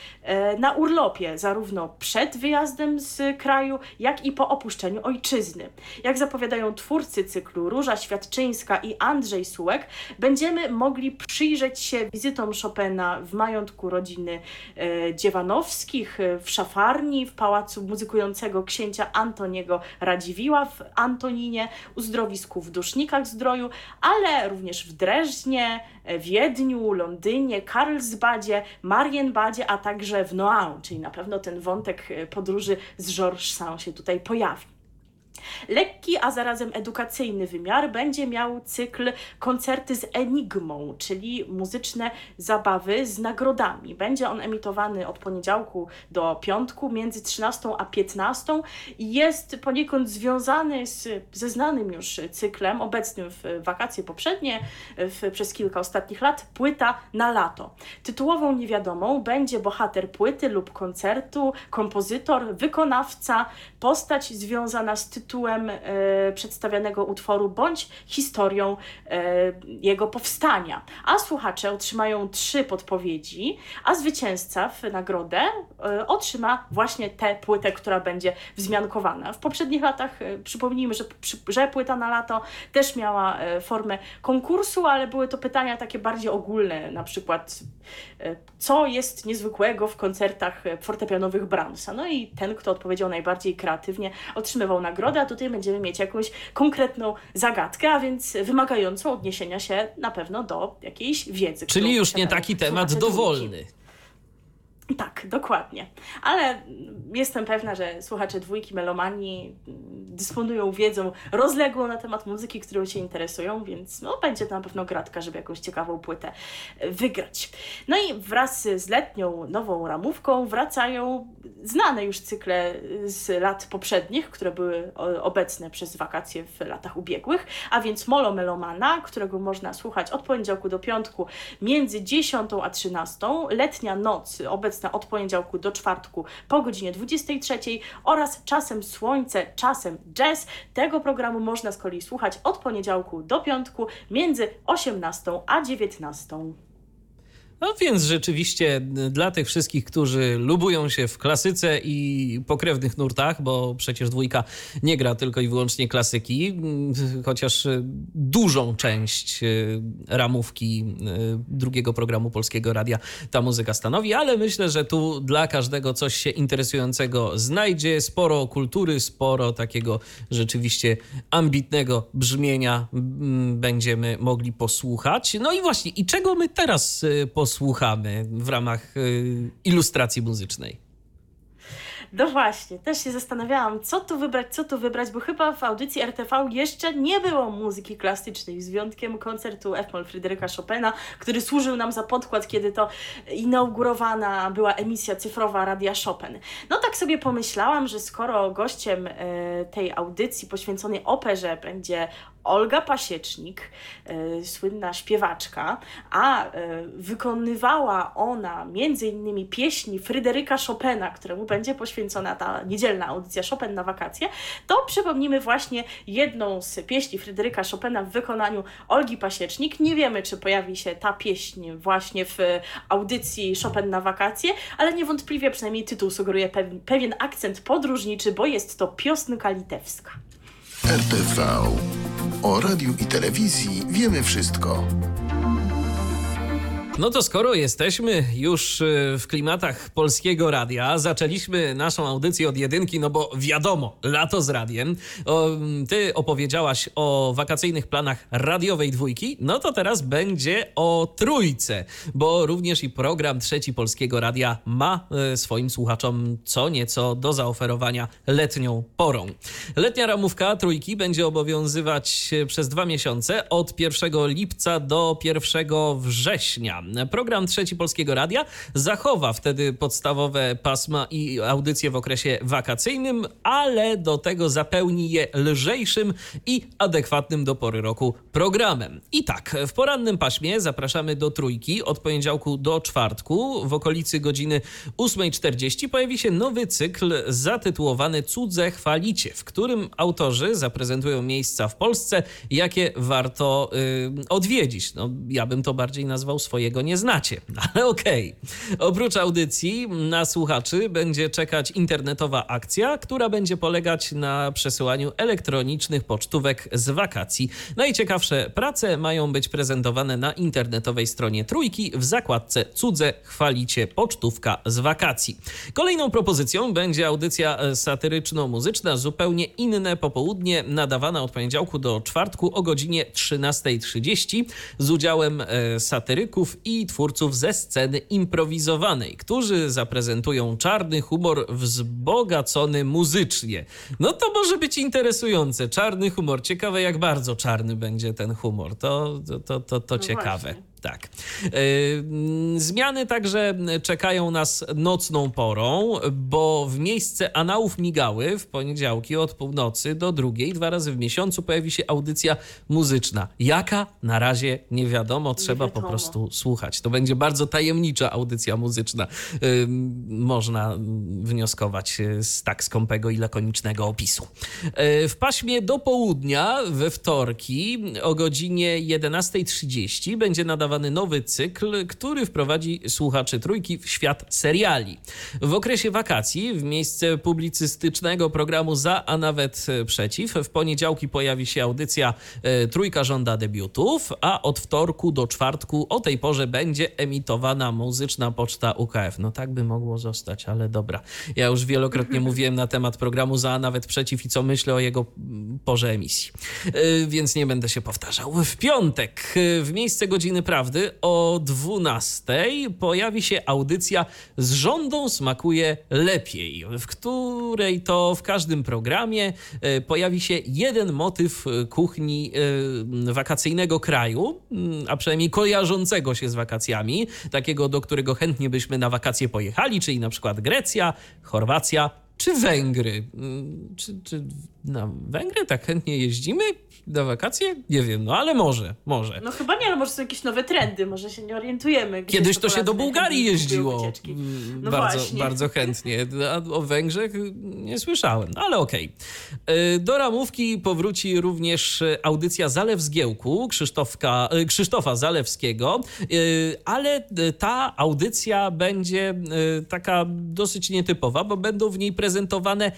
na urlopie, zarówno przed wyjazdem z kraju, jak i po opuszczeniu ojczyzny. Jak zapowiadają twórcy cyklu Róża Świadczyńska i Andrzej Sułek, będziemy będziemy mogli przyjrzeć się wizytom Chopina w majątku rodziny e, Dziewanowskich, e, w szafarni, w pałacu muzykującego księcia Antoniego Radziwiła w Antoninie, uzdrowisku w Dusznikach Zdroju, ale również w Dreżnie, e, Wiedniu, Londynie, Karlsbadzie, Marienbadzie, a także w Noaun, czyli na pewno ten wątek podróży z Georges Sand się tutaj pojawi. Lekki, a zarazem edukacyjny wymiar będzie miał cykl koncerty z enigmą, czyli muzyczne zabawy z nagrodami. Będzie on emitowany od poniedziałku do piątku między 13 a 15 i jest poniekąd związany z, ze znanym już cyklem, obecnym w wakacje poprzednie, w, przez kilka ostatnich lat, płyta na lato. Tytułową niewiadomą będzie bohater płyty lub koncertu, kompozytor, wykonawca, postać związana z tytułem tytułem e, przedstawianego utworu bądź historią e, jego powstania. A słuchacze otrzymają trzy podpowiedzi, a zwycięzca w nagrodę e, otrzyma właśnie tę płytę, która będzie wzmiankowana. W poprzednich latach, przypomnijmy, że, że płyta na lato też miała formę konkursu, ale były to pytania takie bardziej ogólne, na przykład co jest niezwykłego w koncertach fortepianowych Brahmsa. No i ten, kto odpowiedział najbardziej kreatywnie, otrzymywał nagrodę, a tutaj będziemy mieć jakąś konkretną zagadkę, a więc wymagającą odniesienia się na pewno do jakiejś wiedzy. Czyli już nie taki temat dowolny. Tak, dokładnie. Ale jestem pewna, że słuchacze dwójki melomanii dysponują wiedzą rozległą na temat muzyki, którą się interesują, więc no, będzie to na pewno gratka, żeby jakąś ciekawą płytę wygrać. No i wraz z letnią nową ramówką wracają znane już cykle z lat poprzednich, które były obecne przez wakacje w latach ubiegłych, a więc Molo Melomana, którego można słuchać od poniedziałku do piątku między 10 a 13, Letnia Noc obecna od poniedziałku do czwartku po godzinie 23 oraz Czasem Słońce, Czasem Jazz. Tego programu można z kolei słuchać od poniedziałku do piątku między 18 a 19. No więc rzeczywiście dla tych wszystkich, którzy lubują się w klasyce i pokrewnych nurtach, bo przecież dwójka nie gra tylko i wyłącznie klasyki, chociaż dużą część ramówki drugiego programu Polskiego Radia ta muzyka stanowi, ale myślę, że tu dla każdego coś się interesującego znajdzie, sporo kultury, sporo takiego rzeczywiście ambitnego brzmienia będziemy mogli posłuchać. No i właśnie, i czego my teraz posłuchamy? Posłuchamy w ramach y, ilustracji muzycznej? No właśnie, też się zastanawiałam, co tu wybrać, co tu wybrać, bo chyba w audycji RTV jeszcze nie było muzyki klasycznej, z wyjątkiem koncertu F-moll Fryderyka Chopina, który służył nam za podkład, kiedy to inaugurowana była emisja cyfrowa Radia Chopin. No tak sobie pomyślałam, że skoro gościem e, tej audycji poświęconej operze będzie Olga Pasiecznik, e, słynna śpiewaczka, a e, wykonywała ona między innymi pieśni Fryderyka Chopina, któremu będzie poświęcona ta niedzielna audycja Chopin na wakacje, to przypomnimy właśnie jedną z pieśni Fryderyka Chopina w wykonaniu Olgi Pasiecznik. Nie wiemy, czy pojawi się ta pieśń właśnie w audycji Chopin na wakacje, ale niewątpliwie przynajmniej tytuł sugeruje pewien, akcent podróżniczy, bo jest to piosnka litewska. RTV. O radiu i telewizji wiemy wszystko. No to skoro jesteśmy już y, w klimatach polskiego radia, zaczęliśmy naszą audycję od jedynki, no bo wiadomo, lato z radiem. O, ty opowiedziałaś o wakacyjnych planach radiowej dwójki, no to teraz będzie o trójce, bo również i program trzeci polskiego radia ma y, swoim słuchaczom co nieco do zaoferowania letnią porą. Letnia ramówka trójki będzie obowiązywać przez dwa miesiące od 1 lipca do 1 września. Program Trzeci Polskiego Radia zachowa wtedy podstawowe pasma i audycje w okresie wakacyjnym, ale do tego zapełni je lżejszym i adekwatnym do pory roku programem. I tak, w porannym paśmie zapraszamy do trójki od poniedziałku do czwartku. W okolicy godziny 8.40 pojawi się nowy cykl zatytułowany Cudze chwalicie, w którym autorzy zaprezentują miejsca w Polsce, jakie warto y, odwiedzić. No, ja bym to bardziej nazwał swojego nie znacie, ale okej. Okay. Oprócz audycji na słuchaczy będzie czekać internetowa akcja, która będzie polegać na przesyłaniu elektronicznych pocztówek z wakacji. Najciekawsze prace mają być prezentowane na internetowej stronie Trójki w zakładce Cudze chwalicie pocztówka z wakacji. Kolejną propozycją będzie audycja satyryczno-muzyczna zupełnie inne popołudnie nadawana od poniedziałku do czwartku o godzinie 13.30 z udziałem e, satyryków i twórców ze sceny improwizowanej, którzy zaprezentują czarny humor wzbogacony muzycznie. No to może być interesujące. Czarny humor. Ciekawe, jak bardzo czarny będzie ten humor. To, to, to, to, to no ciekawe. Właśnie. Tak. E, zmiany także czekają nas nocną porą, bo w miejsce Anałów Migały w poniedziałki od północy do drugiej, dwa razy w miesiącu pojawi się audycja muzyczna. Jaka? Na razie nie wiadomo, trzeba wiadomo. po prostu słuchać. To będzie bardzo tajemnicza audycja muzyczna. E, można wnioskować z tak skąpego i lakonicznego opisu. E, w paśmie do południa we wtorki o godzinie 11.30 będzie nowy cykl, który wprowadzi słuchaczy trójki w świat seriali. W okresie wakacji, w miejsce publicystycznego programu Za, a nawet Przeciw, w poniedziałki pojawi się audycja e, Trójka żąda debiutów, a od wtorku do czwartku o tej porze będzie emitowana muzyczna poczta UKF. No tak by mogło zostać, ale dobra. Ja już wielokrotnie mówiłem na temat programu Za, a nawet Przeciw i co myślę o jego porze emisji. E, więc nie będę się powtarzał. W piątek, e, w miejsce godziny prawdy, prawdy o 12 pojawi się audycja z rządą smakuje lepiej, w której to w każdym programie e, pojawi się jeden motyw kuchni e, wakacyjnego kraju, mm, a przynajmniej kojarzącego się z wakacjami, takiego, do którego chętnie byśmy na wakacje pojechali, czyli na przykład Grecja, Chorwacja czy Węgry. Mm, czy, czy na Węgry tak chętnie jeździmy? na wakacje? Nie wiem, no ale może, może. No chyba nie, ale może są jakieś nowe trendy, może się nie orientujemy. Kiedyś to się do Bułgarii jeździło mm, no bardzo, bardzo chętnie, a o Węgrzech nie słyszałem, no ale okej. Okay. Do ramówki powróci również audycja Zalew Zgiełku Krzysztofka, e, Krzysztofa Zalewskiego, e, ale ta audycja będzie taka dosyć nietypowa, bo będą w niej prezentowane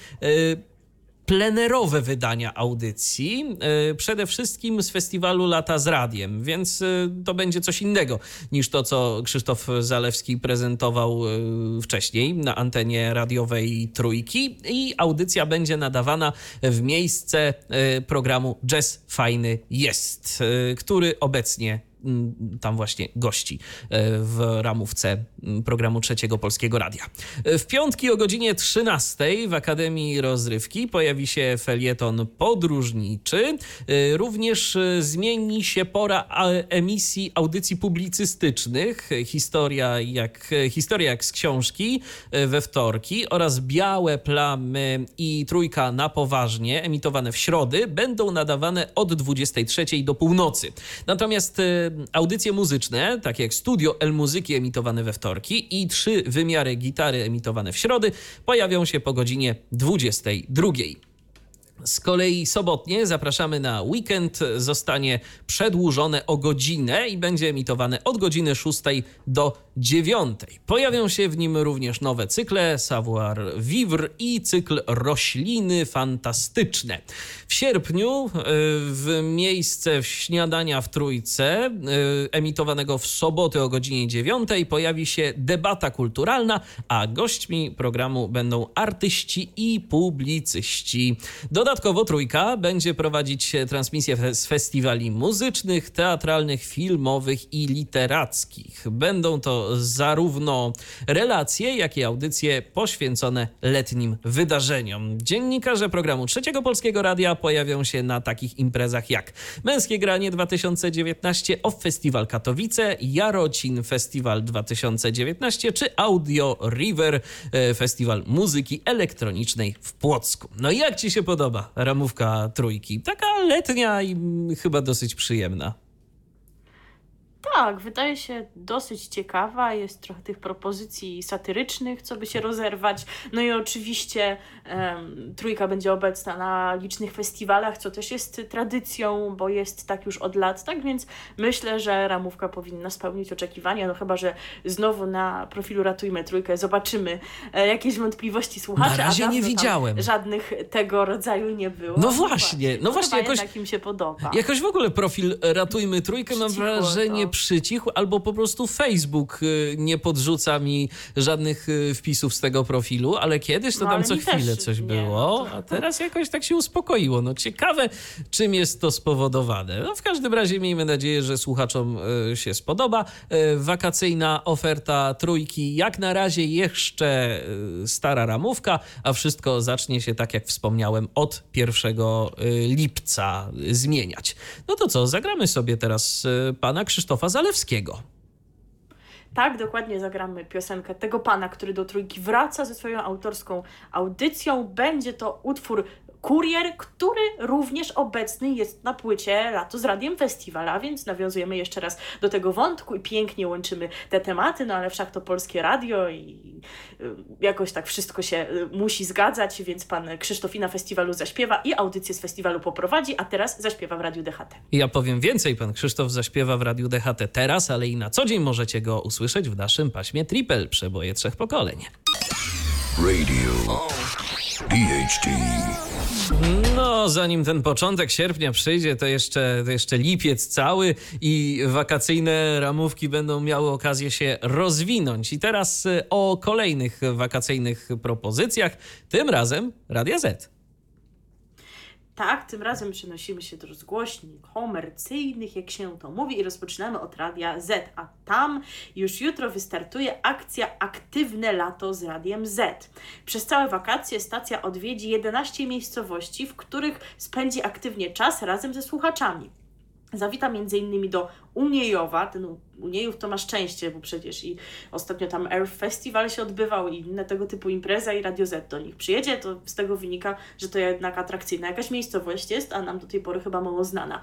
plenerowe wydania audycji, e, przede wszystkim z festiwalu Lata z Radiem, więc e, to będzie coś innego niż to, co Krzysztof Zalewski prezentował e, wcześniej na antenie radiowej Trójki. I audycja będzie nadawana w miejsce programu Jazz Fajny Jest, który obecnie tam właśnie gości e, w ramówce programu Trzeciego Polskiego Radia. E, w piątki o godzinie 13 w Akademii Rozrywki pojawi się felieton podróżniczy. E, również zmieni się pora emisji audycji publicystycznych. Historia jak, historia jak z książki we wtorki oraz Białe Plamy i Trójka na poważnie emitowane w środy będą nadawane od 23 do północy. Natomiast audycje muzyczne, takie jak Studio El Muzyki emitowane we wtorki i trzy wymiary gitary emitowane w środy, pojawią się po godzinie 22. Z kolei sobotnie zapraszamy na weekend. Zostanie przedłużone o godzinę i będzie emitowane od godziny 6 do 9. Pojawią się w nim również nowe cykle Savoir Vivre i cykl Rośliny Fantastyczne. W sierpniu e, w miejsce śniadania w Trójce, e, emitowanego w soboty o godzinie 9, pojawi się debata kulturalna, a gośćmi programu będą artyści i publicyści. Dodatkowo Trójka będzie prowadzić transmisje z festiwali muzycznych, teatralnych, filmowych i literackich. Będą to zarówno relacje, jak i audycje poświęcone letnim wydarzeniom. Dziennikarze programu Trzeciego Polskiego Radia pojawią się na takich imprezach jak Męskie Granie 2019, Off Festiwal Katowice, Jarocin Festiwal 2019 czy Audio River e, Festiwal Muzyki Elektronicznej w Płocku. No jak Ci się podoba ramówka trójki? Taka letnia i chyba dosyć przyjemna. Tak, wydaje się dosyć ciekawa. Jest trochę tych propozycji satyrycznych, co by się rozerwać. No i oczywiście um, trójka będzie obecna na licznych festiwalach, co też jest tradycją, bo jest tak już od lat. Tak więc myślę, że ramówka powinna spełnić oczekiwania. No chyba, że znowu na profilu Ratujmy Trójkę zobaczymy e, jakieś wątpliwości słuchaczy. Na razie nie widziałem. Żadnych tego rodzaju nie było. No właśnie, no właśnie. Jakoś, im się podoba. Jakoś w ogóle profil Ratujmy Trójkę mam wrażenie. Przycichł, albo po prostu Facebook y, nie podrzuca mi żadnych y, wpisów z tego profilu, ale kiedyś to no, tam co chwilę coś nie, było, no to... a teraz jakoś tak się uspokoiło. No ciekawe, czym jest to spowodowane. No w każdym razie miejmy nadzieję, że słuchaczom y, się spodoba. Wakacyjna oferta Trójki, jak na razie jeszcze stara ramówka, a wszystko zacznie się, tak jak wspomniałem, od 1 lipca zmieniać. No to co, zagramy sobie teraz pana Krzysztofa Zalewskiego. Tak, dokładnie zagramy piosenkę tego pana, który do trójki wraca ze swoją autorską audycją. Będzie to utwór Kurier, który również obecny jest na płycie Lato z Radiem Festiwal, a więc nawiązujemy jeszcze raz do tego wątku i pięknie łączymy te tematy, no ale wszak to polskie radio i y, jakoś tak wszystko się y, musi zgadzać, więc pan Krzysztof na festiwalu zaśpiewa i audycję z festiwalu poprowadzi, a teraz zaśpiewa w Radiu DHT. Ja powiem więcej, pan Krzysztof zaśpiewa w Radiu DHT teraz, ale i na co dzień możecie go usłyszeć w naszym paśmie Triple, przeboje trzech pokoleń. Radio DHT. No, zanim ten początek sierpnia przyjdzie, to jeszcze, to jeszcze lipiec cały i wakacyjne ramówki będą miały okazję się rozwinąć. I teraz y, o kolejnych wakacyjnych propozycjach, tym razem Radia Z. Tak, tym razem przenosimy się do rozgłośni komercyjnych, jak się to mówi, i rozpoczynamy od Radia Z. A tam już jutro wystartuje akcja Aktywne Lato z Radiem Z. Przez całe wakacje stacja odwiedzi 11 miejscowości, w których spędzi aktywnie czas razem ze słuchaczami. Zawita m.in. do Uniejowa, ten Uniejów to ma szczęście, bo przecież i ostatnio tam Air Festival się odbywał i inne tego typu impreza i Radio Z do nich przyjedzie, to z tego wynika, że to jednak atrakcyjna jakaś miejscowość jest, a nam do tej pory chyba mało znana.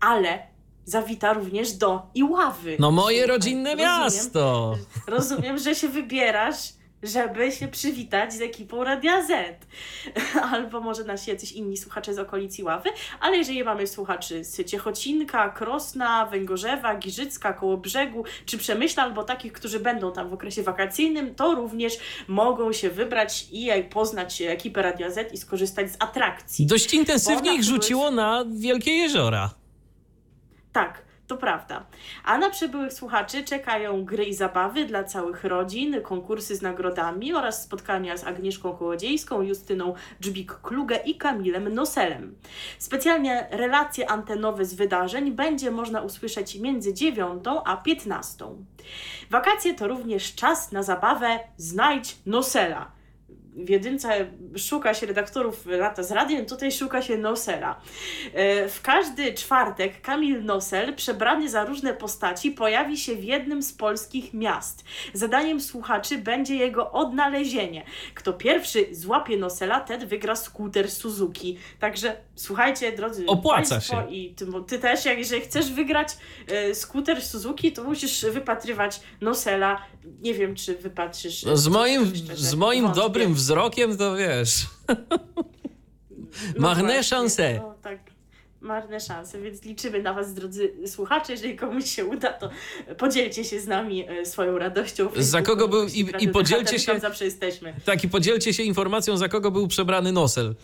Ale zawita również do Iławy. No moje rodzinne miasto! Rozumiem, że się wybierasz żeby się przywitać z ekipą Radia Z. Albo może nasi jacyś inni słuchacze z okolicy Ławy, ale jeżeli mamy słuchaczy z Ciechocinka, Krosna, Węgorzewa, Giżycka, Kołobrzegu czy Przemyśla, albo takich, którzy będą tam w okresie wakacyjnym, to również mogą się wybrać i poznać ekipę Radia Z i skorzystać z atrakcji. Dość intensywnie ich rzuciło na Wielkie Jeziora. Tak. To prawda. A na przybyłych słuchaczy czekają gry i zabawy dla całych rodzin, konkursy z nagrodami oraz spotkania z Agnieszką Kołodziejską, Justyną Dżbik-Klugę i Kamilem Noselem. Specjalnie relacje antenowe z wydarzeń będzie można usłyszeć między 9 a 15. Wakacje to również czas na zabawę Znajdź Nosela w jedynce szuka się redaktorów lata z radiem, tutaj szuka się Nosela. E, w każdy czwartek Kamil Nosel, przebrany za różne postaci, pojawi się w jednym z polskich miast. Zadaniem słuchaczy będzie jego odnalezienie. Kto pierwszy złapie Nosela, ten wygra skuter Suzuki. Także słuchajcie, drodzy Opłaca Państwo, się. i ty, ty też, jak jeżeli chcesz wygrać e, skuter Suzuki, to musisz wypatrywać Nosela. Nie wiem, czy wypatrzysz. No z moim, z moim dobrym wzrokiem wzrokiem, to wiesz. No Marne szanse. No, tak, marne szanse, więc liczymy na Was, drodzy słuchacze. Jeżeli komuś się uda, to podzielcie się z nami e, swoją radością. Za kogo był i, i podzielcie się. zawsze jesteśmy. Tak, i podzielcie się informacją, za kogo był przebrany Nosel.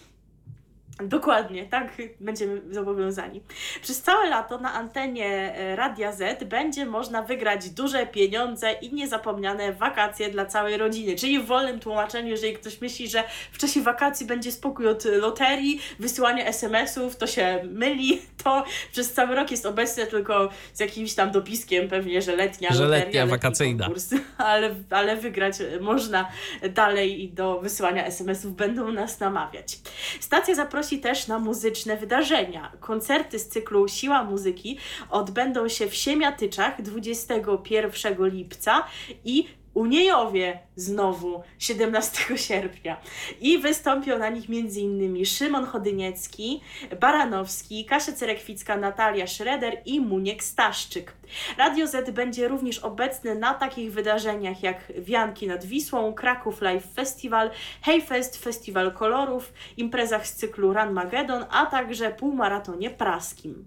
Dokładnie, tak będziemy zobowiązani. Przez całe lato na antenie e, Radia Z będzie można wygrać duże pieniądze i niezapomniane wakacje dla całej rodziny. Czyli w wolnym tłumaczeniu, jeżeli ktoś myśli, że w czasie wakacji będzie spokój od loterii, wysyłania SMS-ów, to się myli. To przez cały rok jest obecne tylko z jakimś tam dopiskiem pewnie, że letnia że loteria, letnia wakacyjna. Konkurs, ale, ale wygrać można dalej i do wysyłania SMS-ów będą nas namawiać. Stacja zaprosi zaprosi też na muzyczne wydarzenia. Koncerty z cyklu Siła Muzyki odbędą się w Siemiatyczach 21 lipca i Uniejowie znowu 17 sierpnia i wystąpią na nich m.in. Szymon Chodyniecki, Baranowski, Kasia Cerekwicka, Natalia Schroeder i Muniek Staszczyk. Radio Z będzie również obecny na takich wydarzeniach jak Wianki nad Wisłą, Kraków Live Festival, Heyfest, Festiwal Kolorów, imprezach z cyklu Run Magedon, a także półmaratonie praskim.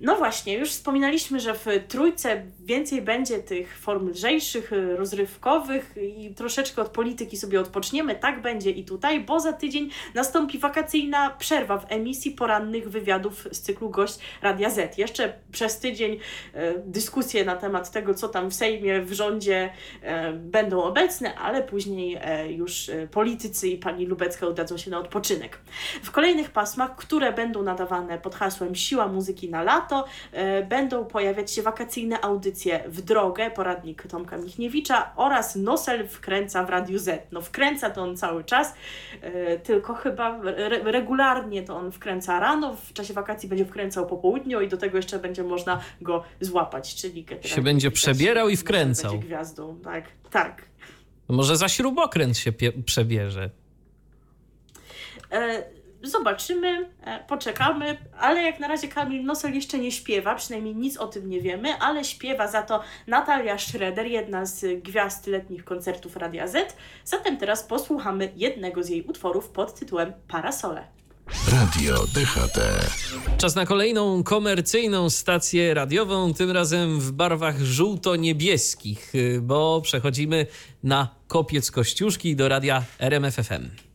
No właśnie, już wspominaliśmy, że w trójce więcej będzie tych form lżejszych, rozrywkowych i troszeczkę od polityki sobie odpoczniemy. Tak będzie i tutaj, bo za tydzień nastąpi wakacyjna przerwa w emisji porannych wywiadów z cyklu Gość Radia Z. Jeszcze przez tydzień e, dyskusje na temat tego, co tam w Sejmie, w rządzie e, będą obecne, ale później już politycy i pani Lubecka udadzą się na odpoczynek. W kolejnych pasmach, które będą nadawane pod hasłem Siła muzyki na lato, e, będą pojawiać się wakacyjne audycje w drogę, poradnik Tomka Michniewicza oraz Nosel wkręca w Radiu Z. No wkręca to on cały czas, e, tylko chyba re regularnie to on wkręca rano, w czasie wakacji będzie wkręcał po południu i do tego jeszcze będzie można go złapać, czyli się będzie przebierał i wkręcał. Będzie gwiazdą, tak, tak. Może za śrubokręt się przebierze. E, zobaczymy, e, poczekamy, ale jak na razie Kamil Nosel jeszcze nie śpiewa, przynajmniej nic o tym nie wiemy, ale śpiewa za to Natalia Schroeder, jedna z gwiazd letnich koncertów Radia Z. Zatem teraz posłuchamy jednego z jej utworów pod tytułem Parasole. Radio DHT. Czas na kolejną komercyjną stację radiową, tym razem w barwach żółto-niebieskich, bo przechodzimy na Kopiec Kościuszki do radia RMFFM.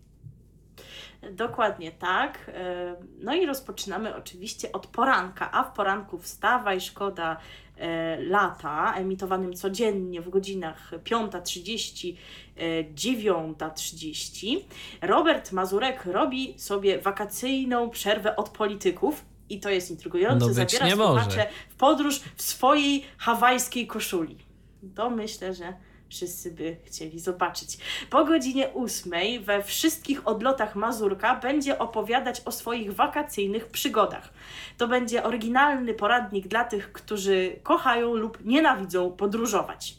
Dokładnie tak. E, No i rozpoczynamy oczywiście od poranka, a w poranku wstawaj, szkoda e, lata, emitowanym codziennie w godzinach 5.30, e, 9.30. Robert Mazurek robi sobie wakacyjną przerwę od polityków. I to jest intrygujące. No Zabiera nie może. słuchacze w podróż w swojej hawajskiej koszuli. To myślę, że wszyscy by chcieli zobaczyć. Po godzinie ósmej we wszystkich odlotach Mazurka będzie opowiadać o swoich wakacyjnych przygodach. To będzie oryginalny poradnik dla tych, którzy kochają lub nienawidzą podróżować.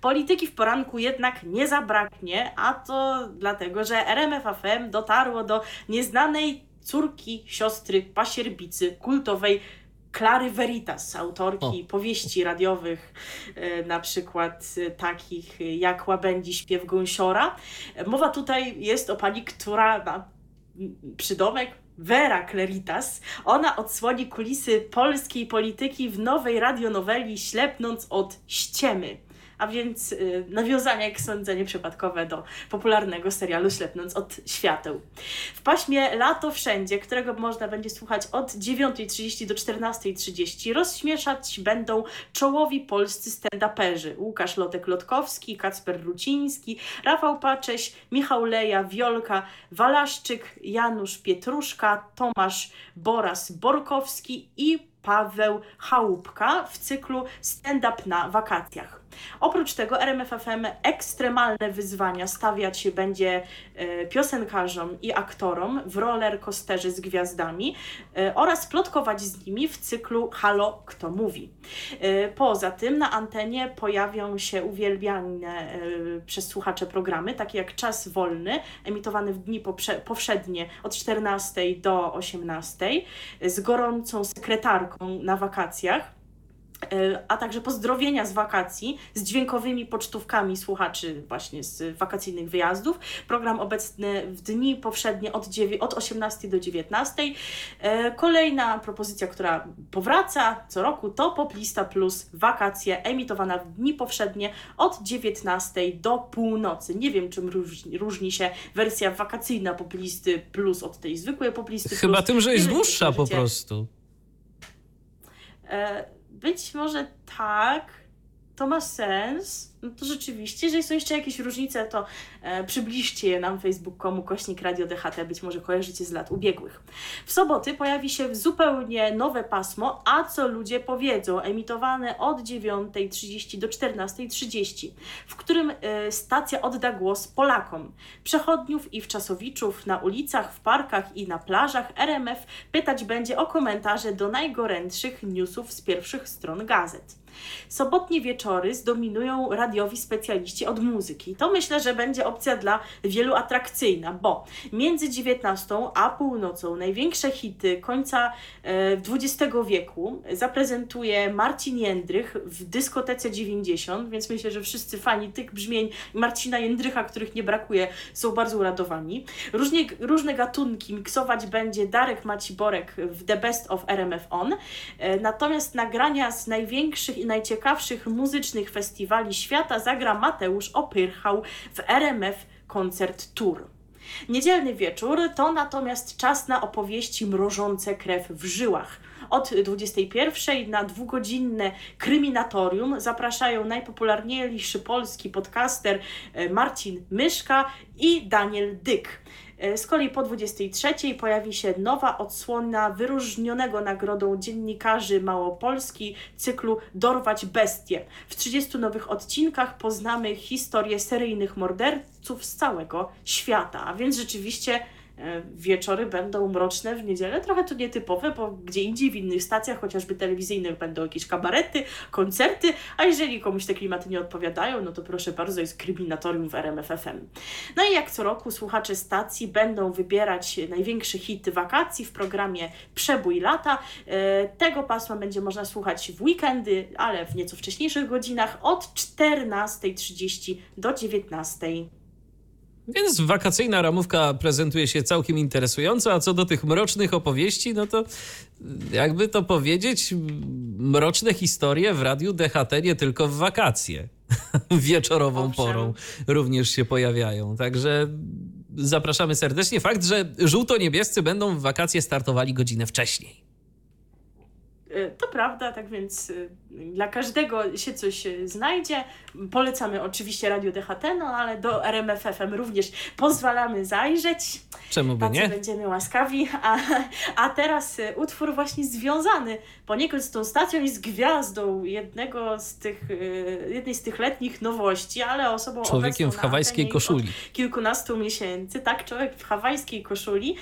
Polityki w poranku jednak nie zabraknie, a to dlatego, że RMFFM dotarło do nieznanej córki siostry pasierbicy kultowej Klary Veritas, autorki O. powieści radiowych, e, na przykład e, takich jak Łabędzi śpiew gąsiora. Mowa tutaj jest o pani, która ma przydomek Vera Kleritas. Ona odsłoni kulisy polskiej polityki w nowej radionoweli Ślepnąc od ściemy. A więc y, nawiązania, jak sądzę, nieprzypadkowe do popularnego serialu Ślepnąc od świateł. W paśmie Lato Wszędzie, którego można będzie słuchać od 9.30 do 14.30, rozśmieszać będą czołowi polscy stand-uperzy. Łukasz Lotek-Lotkowski, Kacper Ruciński, Rafał Pacześ, Michał Leja, Wiolka, Walaszczyk, Janusz Pietruszka, Tomasz Boras-Borkowski i Paweł Chałupka w cyklu Stand-up na wakacjach. Oprócz tego RMFFM ekstremalne wyzwania stawiać będzie e, piosenkarzom i aktorom w roller coasterze z gwiazdami e, oraz plotkować z nimi w cyklu Halo, kto mówi. E, Poza tym na antenie pojawią się uwielbiane przez słuchacze programy, takie jak Czas Wolny, emitowany w dni powszednie od 14 do 18, z gorącą sekretarką na wakacjach a także pozdrowienia z wakacji z dźwiękowymi pocztówkami słuchaczy właśnie z wakacyjnych wyjazdów. Program obecny w dni powszednie od, od 18 do 19. E, Kolejna propozycja, która powraca co roku to Poplista Plus wakacje emitowana w dni powszednie od 19 do północy. Nie wiem czym różni, różni się wersja wakacyjna Poplisty Plus od tej zwykłej Poplisty Chyba Plus. tym, że jest dłuższa po prostu. E, Być może tak, to ma sens. No to rzeczywiście, jeżeli są jeszcze jakieś różnice, to e, przybliżcie je nam facebook.com kośnik Radio DHT, być może kojarzycie z lat ubiegłych. W soboty pojawi się zupełnie nowe pasmo, a co ludzie powiedzą, emitowane od 9.30 do 14.30, w którym e, stacja odda głos Polakom, przechodniów i wczasowiczów na ulicach, w parkach i na plażach RMF pytać będzie o komentarze do najgorętszych newsów z pierwszych stron gazet. Sobotnie wieczory zdominują radiowi specjaliści od muzyki. To myślę, że będzie opcja dla wielu atrakcyjna, bo między 19 a północą największe hity końca XX e, wieku zaprezentuje Marcin Jędrych w dyskotece 90, więc myślę, że wszyscy fani tych brzmień Marcina Jędrycha, których nie brakuje, są bardzo uradowani. Różnie, różne gatunki miksować będzie Darek Maciborek w The Best of RMF On, e, natomiast nagrania z największych i najciekawszych muzycznych festiwali świata zagra Mateusz Opyrchał w RMF Koncert Tour. Niedzielny wieczór to natomiast czas na opowieści mrożące krew w żyłach. Od 21 na dwugodzinne kryminatorium zapraszają najpopularniejszy polski podcaster e, Marcin Myszka i Daniel Dyk. E, z kolei po 23 pojawi się nowa odsłona wyróżnionego nagrodą dziennikarzy Małopolski cyklu Dorwać Bestie. W 30 nowych odcinkach poznamy historię seryjnych morderców z całego świata, a więc rzeczywiście wieczory będą mroczne w niedzielę. Trochę to nietypowe, bo gdzie indziej w innych stacjach, chociażby telewizyjnych, będą jakieś kabarety, koncerty, a jeżeli komuś te klimaty nie odpowiadają, no to proszę bardzo, jest kryminatorium w RMFFM. No i jak co roku słuchacze stacji będą wybierać największe hity wakacji w programie Przebój lata. E, tego pasma będzie można słuchać w weekendy, ale w nieco wcześniejszych godzinach od 14.30 do 19.00. Więc wakacyjna ramówka prezentuje się całkiem interesująco, a co do tych mrocznych opowieści, no to jakby to powiedzieć, mroczne historie w radiu DHT nie tylko w wakacje. Wieczorową Owszem. porą również się pojawiają. Także zapraszamy serdecznie. Fakt, że żółto-niebiescy będą w wakacje startowali godzinę wcześniej. E, to prawda, tak więc e, dla każdego się coś znajdzie. Polecamy oczywiście Radio DHT, no ale do RMFFM również pozwalamy zajrzeć. Czemu by nie? będziemy łaskawi. A, a teraz e, utwór właśnie związany poniekąd z tą stacją i z gwiazdą jednego z tych, jednej z tych letnich nowości, ale osobą Człowiekiem w hawajskiej koszuli. Kilkunastu miesięcy, tak, człowiek w hawajskiej koszuli.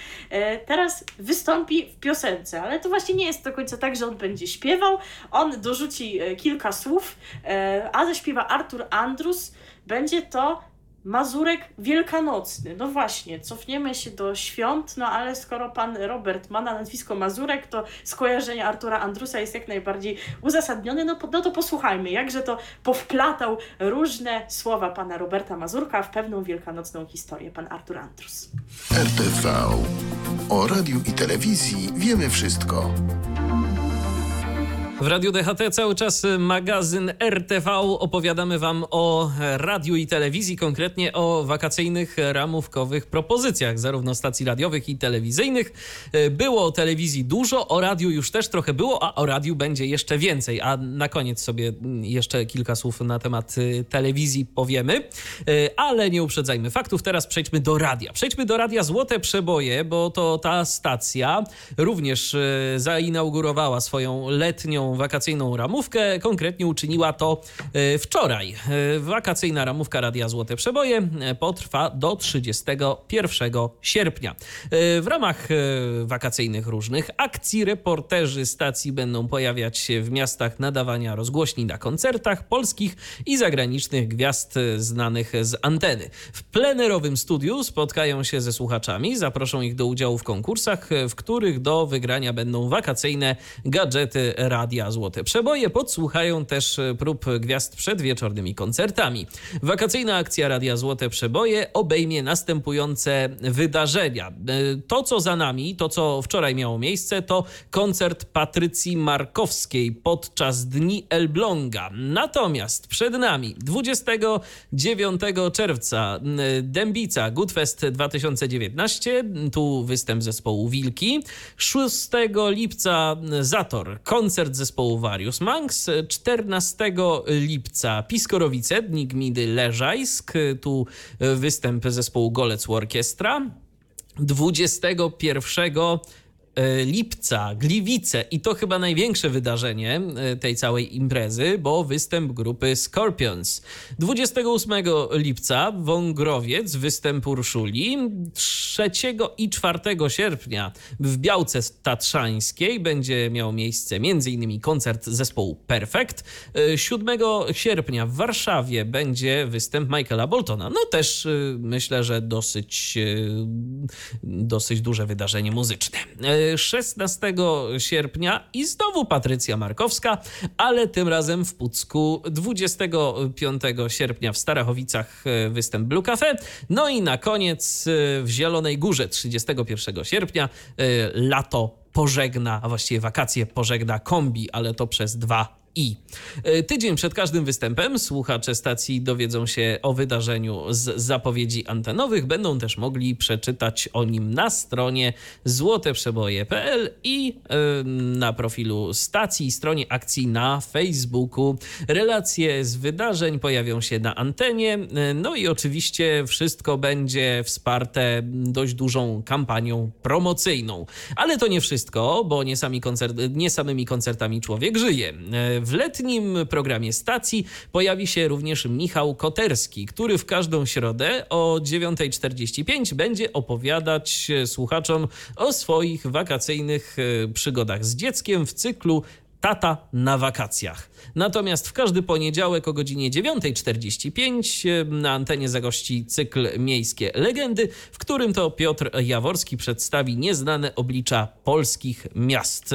Teraz wystąpi w piosence, ale to właśnie nie jest do końca tak, że on będzie śpiewał, on dorzuci e, kilka słów, e, a zaśpiewa Artur Andrus. Będzie to Mazurek Wielkanocny. No właśnie, cofniemy się do świąt, no ale skoro pan Robert ma na nazwisko Mazurek, to skojarzenie Artura Andrusa jest jak najbardziej uzasadnione. No, no to posłuchajmy, jakże to powplatał różne słowa pana Roberta Mazurka w pewną wielkanocną historię, pan Artur Andrus. RTV. O radiu i telewizji wiemy wszystko. W Radiu DHT cały czas magazyn RTV. Opowiadamy Wam o radiu i telewizji, konkretnie o wakacyjnych ramówkowych propozycjach, zarówno stacji radiowych i telewizyjnych. Było o telewizji dużo, o radiu już też trochę było, a o radiu będzie jeszcze więcej. A na koniec sobie jeszcze kilka słów na temat telewizji powiemy, ale nie uprzedzajmy faktów. Teraz przejdźmy do radia. Przejdźmy do radia Złote Przeboje, bo to ta stacja również zainaugurowała swoją letnią wakacyjną ramówkę. Konkretnie uczyniła to e, wczoraj. E, wakacyjna ramówka Radia Złote Przeboje e, potrwa do 31 sierpnia. W ramach wakacyjnych różnych akcji reporterzy stacji będą pojawiać się w miastach nadawania rozgłośni na koncertach polskich i zagranicznych gwiazd znanych z anteny. W plenerowym studiu spotkają się ze słuchaczami, zaproszą ich do udziału w konkursach, w których do wygrania będą wakacyjne gadżety radia Radia Złote Przeboje podsłuchają też e, prób gwiazd przed wieczornymi koncertami. Wakacyjna akcja Radia Złote Przeboje obejmie następujące wydarzenia. E, to, co za nami, to, co wczoraj miało miejsce, to koncert Patrycji Markowskiej podczas Dni Elbląga. Natomiast przed nami 29 czerwca Dębica Goodfest 2019, tu występ zespołu Wilki. 6 lipca Zator, koncert zespołu Various Monks. 14 lipca Piskorowice, dni gminy Leżajsk. Tu występ zespołu Golec Orkiestra. 21 E, lipca, Gliwice i to chyba największe wydarzenie e, tej całej imprezy, bo występ grupy Scorpions. 28 lipca Wągrowiec, występ Urszuli. 3 i 4 sierpnia w Białce Tatrzańskiej będzie miał miejsce m.in. koncert zespołu Perfect. 7 e, sierpnia w Warszawie będzie występ Michaela Boltona. No też myślę, że dosyć, dosyć duże wydarzenie muzyczne. 16 sierpnia i znowu Patrycja Markowska, ale tym razem w Pucku 25 sierpnia w Starachowicach e, występ Blue Cafe. No i na koniec e, w Zielonej Górze 31 sierpnia e, lato pożegna, a właściwie wakacje pożegna kombi, ale to przez dwa i e, tydzień przed każdym występem słuchacze stacji dowiedzą się o wydarzeniu z zapowiedzi antenowych. Będą też mogli przeczytać o nim na stronie złoteprzeboje.pl i e, na profilu stacji, stronie akcji na Facebooku. Relacje z wydarzeń pojawią się na antenie. E, no i oczywiście wszystko będzie wsparte dość dużą kampanią promocyjną. Ale to nie wszystko, bo nie, sami koncert, nie samymi koncertami człowiek żyje. W letnim programie stacji pojawi się również Michał Koterski, który w każdą środę o 9.45 będzie opowiadać słuchaczom o swoich wakacyjnych e, przygodach z dzieckiem w cyklu Tata na wakacjach. Natomiast w każdy poniedziałek o godzinie 9.45 e, na antenie zagości cykl Miejskie Legendy, w którym to Piotr Jaworski przedstawi nieznane oblicza polskich miast.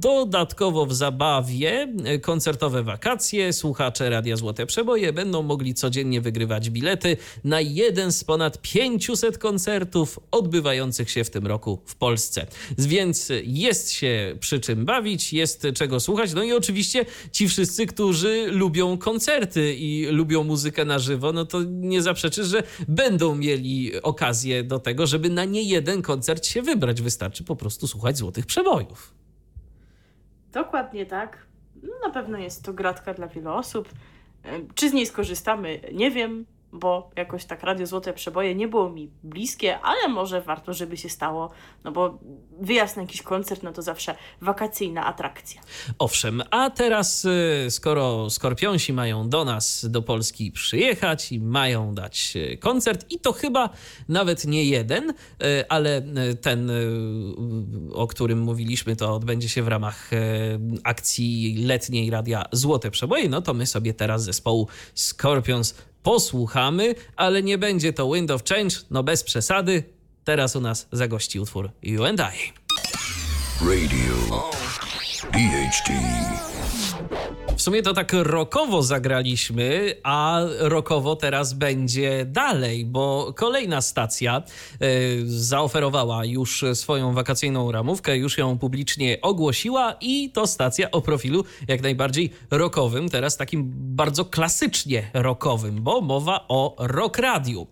Dodatkowo w zabawie e, koncertowe wakacje słuchacze Radia Złote Przeboje będą mogli codziennie wygrywać bilety na jeden z ponad 500 koncertów odbywających się w tym roku w Polsce. Więc jest się przy czym bawić, jest czego słuchać. No i oczywiście ci wszyscy, którzy lubią koncerty i lubią muzykę na żywo, no to nie zaprzeczysz, że będą mieli okazję do tego, żeby na nie jeden koncert się wybrać. Wystarczy po prostu słuchać złotych przebojów. Dokładnie tak. No, na pewno jest to gratka dla wielu osób. Czy z niej skorzystamy? Nie wiem bo jakoś tak Radio Złote Przeboje nie było mi bliskie, ale może warto, żeby się stało, no bo wyjazd na jakiś koncert, no to zawsze wakacyjna atrakcja. Owszem, a teraz y, skoro Skorpionsi mają do nas, do Polski przyjechać i mają dać y, koncert i to chyba nawet nie jeden, y, ale ten, o którym mówiliśmy, to odbędzie się w ramach akcji letniej Radia Złote Przeboje, no to my sobie teraz zespołu Scorpions posłuchamy, ale nie będzie to Wind of Change, no bez przesady. Teraz u nas zagości utwór You and I. Radio DHT. W sumie to tak rokowo zagraliśmy, a rokowo teraz będzie dalej, bo kolejna stacja y, zaoferowała już swoją wakacyjną ramówkę, już ją publicznie ogłosiła i to stacja o profilu jak najbardziej rokowym, teraz takim bardzo klasycznie rokowym, bo mowa o Rock Radiu.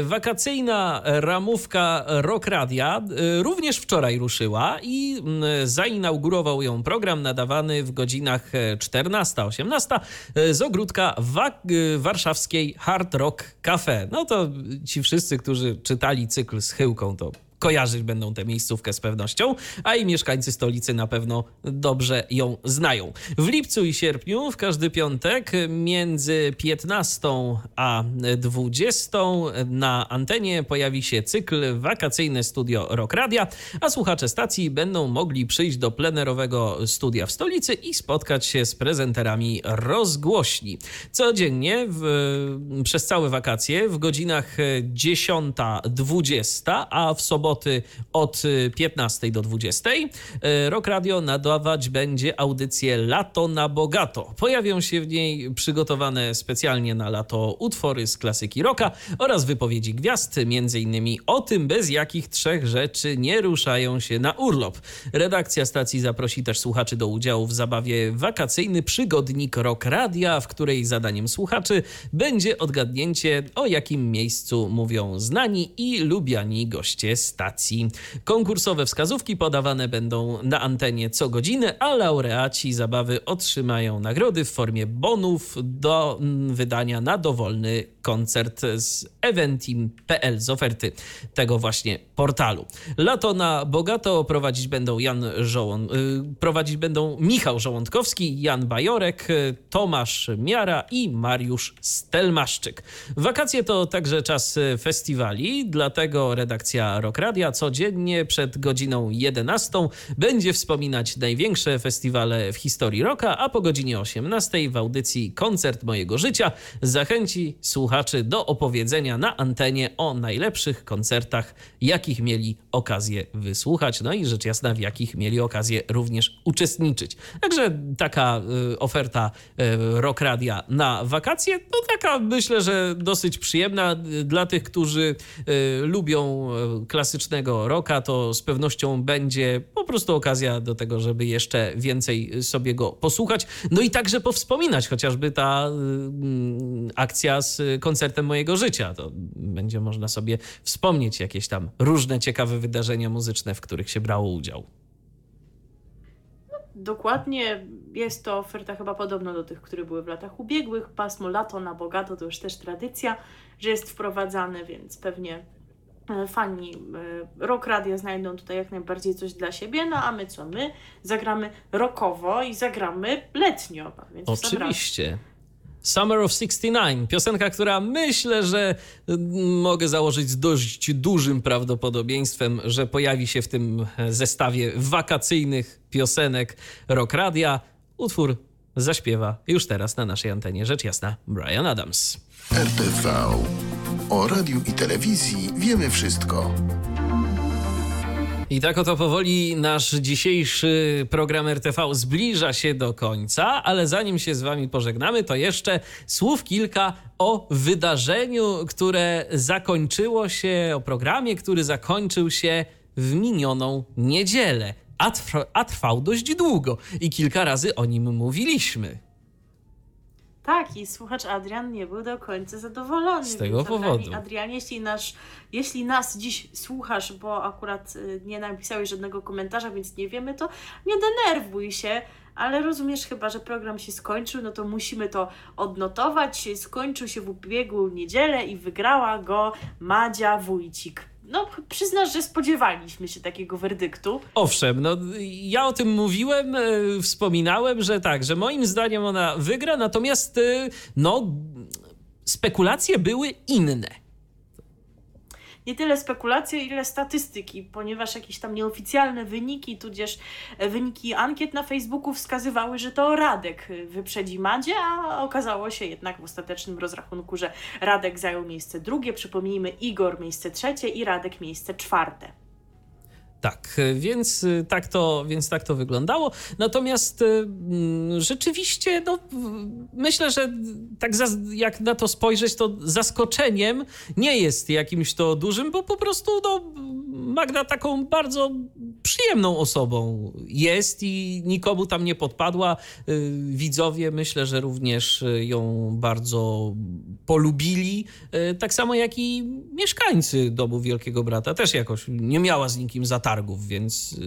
Y, wakacyjna ramówka Rock Radia y, również wczoraj ruszyła i zainaugurował ją program nadawany w godzinach 14 18 e, z ogródka wa e, warszawskiej Hard Rock Cafe. No to ci wszyscy, którzy czytali cykl z Chyłką, to kojarzyć będą tę miejscówkę z pewnością, a i mieszkańcy stolicy na pewno dobrze ją znają. W lipcu i sierpniu w każdy piątek między 15 a 20 na antenie pojawi się cykl wakacyjne studio Rock Radia, a słuchacze stacji będą mogli przyjść do plenerowego studia w stolicy i spotkać się z prezenterami rozgłośni. Codziennie w, przez całe wakacje w godzinach 10-20, a w sobotę soboty od 15 do 20. E, Rock Radio nadawać będzie audycję Lato na Bogato. Pojawią się w niej przygotowane specjalnie na lato utwory z klasyki rocka oraz wypowiedzi gwiazd, między innymi o tym, bez jakich trzech rzeczy nie ruszają się na urlop. Redakcja stacji zaprosi też słuchaczy do udziału w zabawie wakacyjny przygodnik Rock Radia, w której zadaniem słuchaczy będzie odgadnięcie, o jakim miejscu mówią znani i lubiani goście stacji stacji. Konkursowe wskazówki podawane będą na antenie co godzinę, a laureaci zabawy otrzymają nagrody w formie bonów do mm, wydania na dowolny koncert z eventim.pl z oferty tego właśnie portalu. Lato na bogato prowadzić będą Jan Żołon, y, prowadzić będą Michał Żołądkowski, Jan Bajorek, y, Tomasz Miara i Mariusz Stelmaszczyk. Wakacje to także czas y, festiwali, dlatego redakcja Rock Radia codziennie przed godziną 11 będzie wspominać największe festiwale w historii rocka, a po godzinie 18 w audycji Koncert mojego życia zachęci słuchaczy do opowiedzenia na antenie o najlepszych koncertach, jakich mieli okazję wysłuchać, no i rzecz jasna, w jakich mieli okazję również uczestniczyć. Także taka y, oferta y, Rock Radia na wakacje, to taka myślę, że dosyć przyjemna y, dla tych, którzy lubią klasycznego rocka, to z pewnością będzie po prostu okazja do tego, żeby jeszcze więcej sobie go posłuchać, no i także powspominać, chociażby ta akcja z koncertem mojego życia. To będzie można sobie wspomnieć jakieś tam różne ciekawe wydarzenia muzyczne, w których się brało udział. Dokładnie jest to oferta chyba podobna do tych, które były w latach ubiegłych. Pasmo lato na bogato to już też tradycja, że jest wprowadzane, więc pewnie e, fani e, rock radia znajdą tutaj jak najbardziej coś dla siebie, no a my co? My zagramy rockowo i zagramy letnio. Więc Oczywiście. Summer of 69, piosenka, która myślę, że mogę założyć z dość dużym prawdopodobieństwem, że pojawi się w tym zestawie wakacyjnych piosenek Rock Radia. Utwór zaśpiewa już teraz na naszej antenie, rzecz jasna, Brian Adams. RTV. O radiu i telewizji wiemy wszystko. I tak oto powoli nasz dzisiejszy program RTV zbliża się do końca, ale zanim się z Wami pożegnamy, to jeszcze słów kilka o wydarzeniu, które zakończyło się, o programie, który zakończył się w minioną niedzielę. A, trwa, a trwał dość długo i kilka razy o nim mówiliśmy. Tak, i słuchacz Adrian nie był do końca zadowolony. Z tego powodu. Adrian, Adrian, jeśli, nasz, jeśli nas dziś słuchasz, bo akurat y, nie napisałeś żadnego komentarza, więc nie wiemy, to nie denerwuj się, ale rozumiesz chyba, że program się skończył, no to musimy to odnotować. Skończył się w ubiegłą niedzielę i wygrała go Madzia Wójcik. No, przyznasz, że spodziewaliśmy się takiego werdyktu. Owszem, no ja o tym mówiłem, e, wspominałem, że tak, że moim zdaniem ona wygra, natomiast e, no spekulacje były inne. Nie tyle spekulacje, ile statystyki, ponieważ jakieś tam nieoficjalne wyniki, tudzież e, wyniki ankiet na Facebooku wskazywały, że to Radek e, wyprzedzi Madzie, a okazało się jednak w ostatecznym rozrachunku, że Radek zajął miejsce drugie, przypomnijmy Igor miejsce trzecie i Radek miejsce czwarte. Tak, więc y, tak to, więc tak to wyglądało. Natomiast y, mm, rzeczywiście, no, myślę, że tak jak na to spojrzeć, to zaskoczeniem nie jest jakimś to dużym, bo po prostu no, Magda taką bardzo przyjemną osobą jest i nikomu tam nie podpadła. Y, Widzowie myślę, że również y, ją bardzo polubili, y, tak samo jak i mieszkańcy domu Wielkiego Brata. Też jakoś nie miała z nikim zatargów, więc,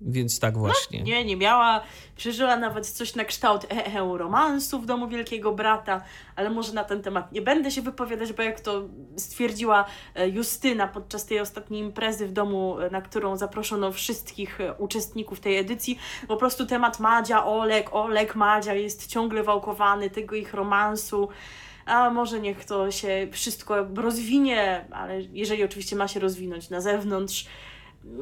więc tak właśnie. Nie, nie miała, przeżyła nawet coś na kształt EE romansu w domu Wielkiego Brata, ale może na ten temat nie będę się wypowiadać, bo jak to stwierdziła e, Justyna podczas tej ostatniej imprezy w domu, e, na którą zaproszono wszystkich e, uczestników tej edycji, po prostu temat Madzia, Olek, Olek, Madzia jest ciągle wałkowany, tego ich romansu. A może niech to się wszystko rozwinie, ale jeżeli oczywiście ma się rozwinąć na zewnątrz,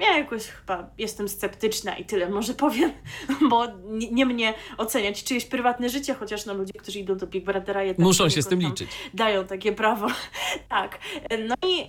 ja jakoś chyba jestem sceptyczna i tyle może powiem, bo nie, nie mnie oceniać czyjeś prywatne życie, chociaż no ludzie, którzy idą do Big Brothera jednak Muszą się z tym liczyć. Dają takie prawo. tak. No i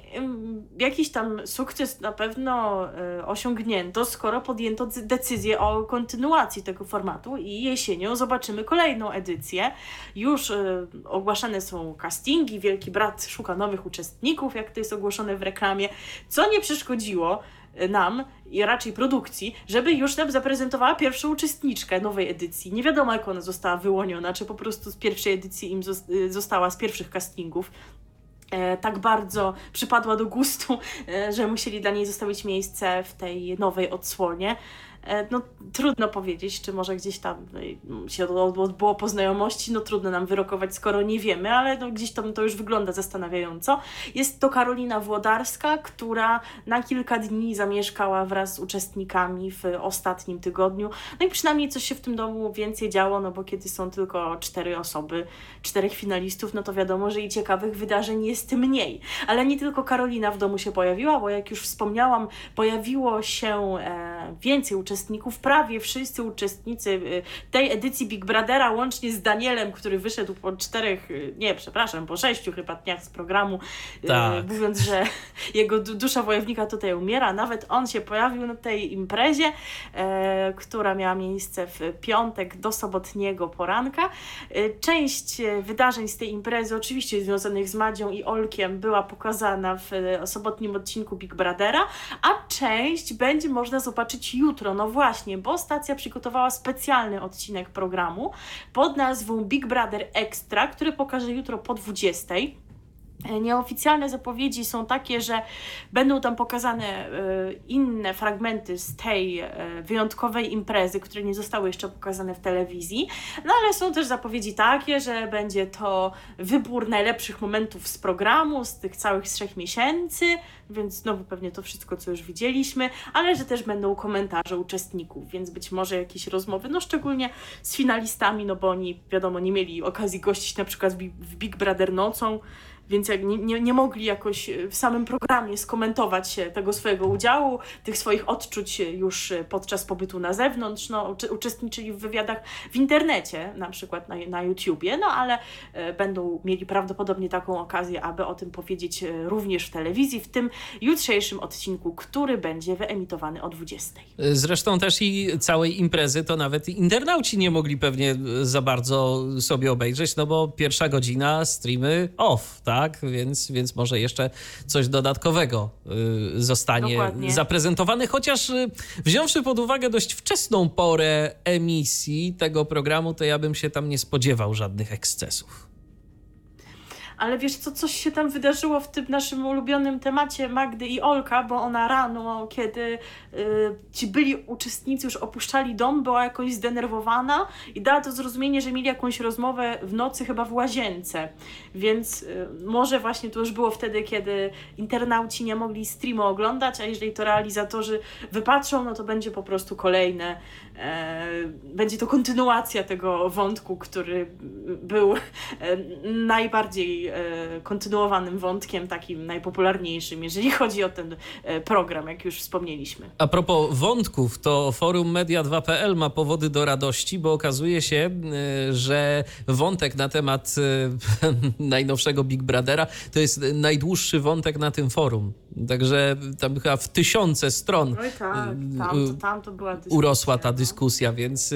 jakiś tam sukces na pewno y, osiągnięto, skoro podjęto decyzję o kontynuacji tego formatu i jesienią zobaczymy kolejną edycję. Już y, ogłaszane są castingi, Wielki Brat szuka nowych uczestników, jak to jest ogłoszone w reklamie, co nie przeszkodziło nam i raczej produkcji, żeby już nam zaprezentowała pierwszą uczestniczkę nowej edycji. Nie wiadomo, jak ona została wyłoniona, czy po prostu z pierwszej edycji im y, została z pierwszych castingów. e, tak bardzo przypadła do gustu, e, że musieli dla niej zostawić miejsce w tej nowej odsłonie. E, no, trudno powiedzieć, czy może gdzieś tam no, się odbyło po znajomości, no trudno nam wyrokować, skoro nie wiemy, ale no, gdzieś tam to już wygląda zastanawiająco. Jest to Karolina Włodarska, która na kilka dni zamieszkała wraz z uczestnikami w ostatnim tygodniu. No i przynajmniej coś się w tym domu więcej działo, no bo kiedy są tylko cztery osoby, czterech finalistów, no to wiadomo, że i ciekawych wydarzeń jest mniej. Ale nie tylko Karolina w domu się pojawiła, bo jak już wspomniałam, pojawiło się e, więcej uczestników prawie wszyscy uczestnicy y, tej edycji Big Brothera, łącznie z Danielem, który wyszedł po czterech, y, nie, przepraszam, po sześciu chyba dniach z programu, tak. mówiąc, że jego dusza wojownika tutaj umiera. Nawet on się pojawił na tej imprezie, e, która miała miejsce w piątek do sobotniego poranka. Część wydarzeń z tej imprezy, oczywiście związanych z Madzią i Olkiem, była pokazana w sobotnim odcinku Big Brothera, a część będzie można zobaczyć jutro. No no właśnie, bo stacja przygotowała specjalny odcinek programu pod nazwą Big Brother Extra, który pokaże jutro po 20. E, nieoficjalne zapowiedzi są takie, że będą tam pokazane e, inne fragmenty z tej e, wyjątkowej imprezy, które nie zostały jeszcze pokazane w telewizji. No ale są też zapowiedzi takie, że będzie to wybór najlepszych momentów z programu, z tych całych trzech miesięcy, więc znowu pewnie to wszystko, co już widzieliśmy, ale że też będą komentarze uczestników, więc być może jakieś rozmowy, no szczególnie z finalistami, no bo oni, wiadomo, nie mieli okazji gościć na przykład w Big Brother nocą, więc jak nie, nie, nie mogli jakoś e, w samym programie skomentować tego swojego udziału, tych swoich odczuć już podczas pobytu na zewnątrz, no, uczestniczyli w wywiadach w internecie, na przykład na, na YouTubie, no ale e, będą mieli prawdopodobnie taką okazję, aby o tym powiedzieć e, również w telewizji, w tym jutrzejszym odcinku, który będzie wyemitowany o 20. Zresztą też i całej imprezy to nawet internauci nie mogli pewnie za bardzo sobie obejrzeć, no bo pierwsza godzina streamy off, tak? Tak? Więc, więc może jeszcze coś dodatkowego y, zostanie Dokładnie. zaprezentowane, chociaż y, wziąwszy pod uwagę dość wczesną porę emisji tego programu, to ja bym się tam nie spodziewał żadnych ekscesów ale wiesz co, coś się tam wydarzyło w tym naszym ulubionym temacie Magdy i Olka, bo ona rano, kiedy y, ci byli uczestnicy już opuszczali dom, była jakoś zdenerwowana i dała to zrozumienie, że mieli jakąś rozmowę w nocy chyba w łazience, więc y, może właśnie to już było wtedy, kiedy internauci nie mogli streamu oglądać, a jeżeli to realizatorzy wypatrzą, no to będzie po prostu kolejne, będzie to kontynuacja tego wątku, który był e, najbardziej E, kontynuowanym wątkiem, takim najpopularniejszym, jeżeli chodzi o ten e, program, jak już wspomnieliśmy. A propos wątków, to forum media2.pl ma powody do radości, bo okazuje się, e, że wątek na temat najnowszego Big Brothera to jest najdłuższy wątek na tym forum. Także tam chyba w tysiące stron tak, tam, to, tam to była dyskusja, urosła ta no. Dyskusja, więc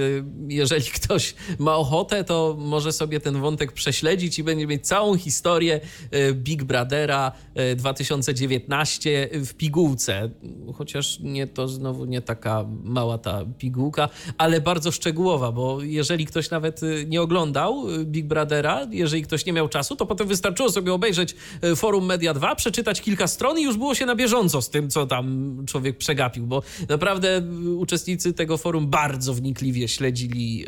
jeżeli ktoś ma ochotę, to może sobie ten wątek prześledzić i będzie mieć całą historię e, Big Brothera 2019 e, w pigułce. Chociaż nie to znowu nie taka mała ta pigułka, ale bardzo szczegółowa, bo jeżeli ktoś nawet nie oglądał Big Brothera, jeżeli ktoś nie miał czasu, to potem wystarczyło sobie obejrzeć forum Media 2, przeczytać kilka stron i już było się na bieżąco z tym, co tam człowiek przegapił, bo naprawdę uczestnicy tego forum bardzo wnikliwie śledzili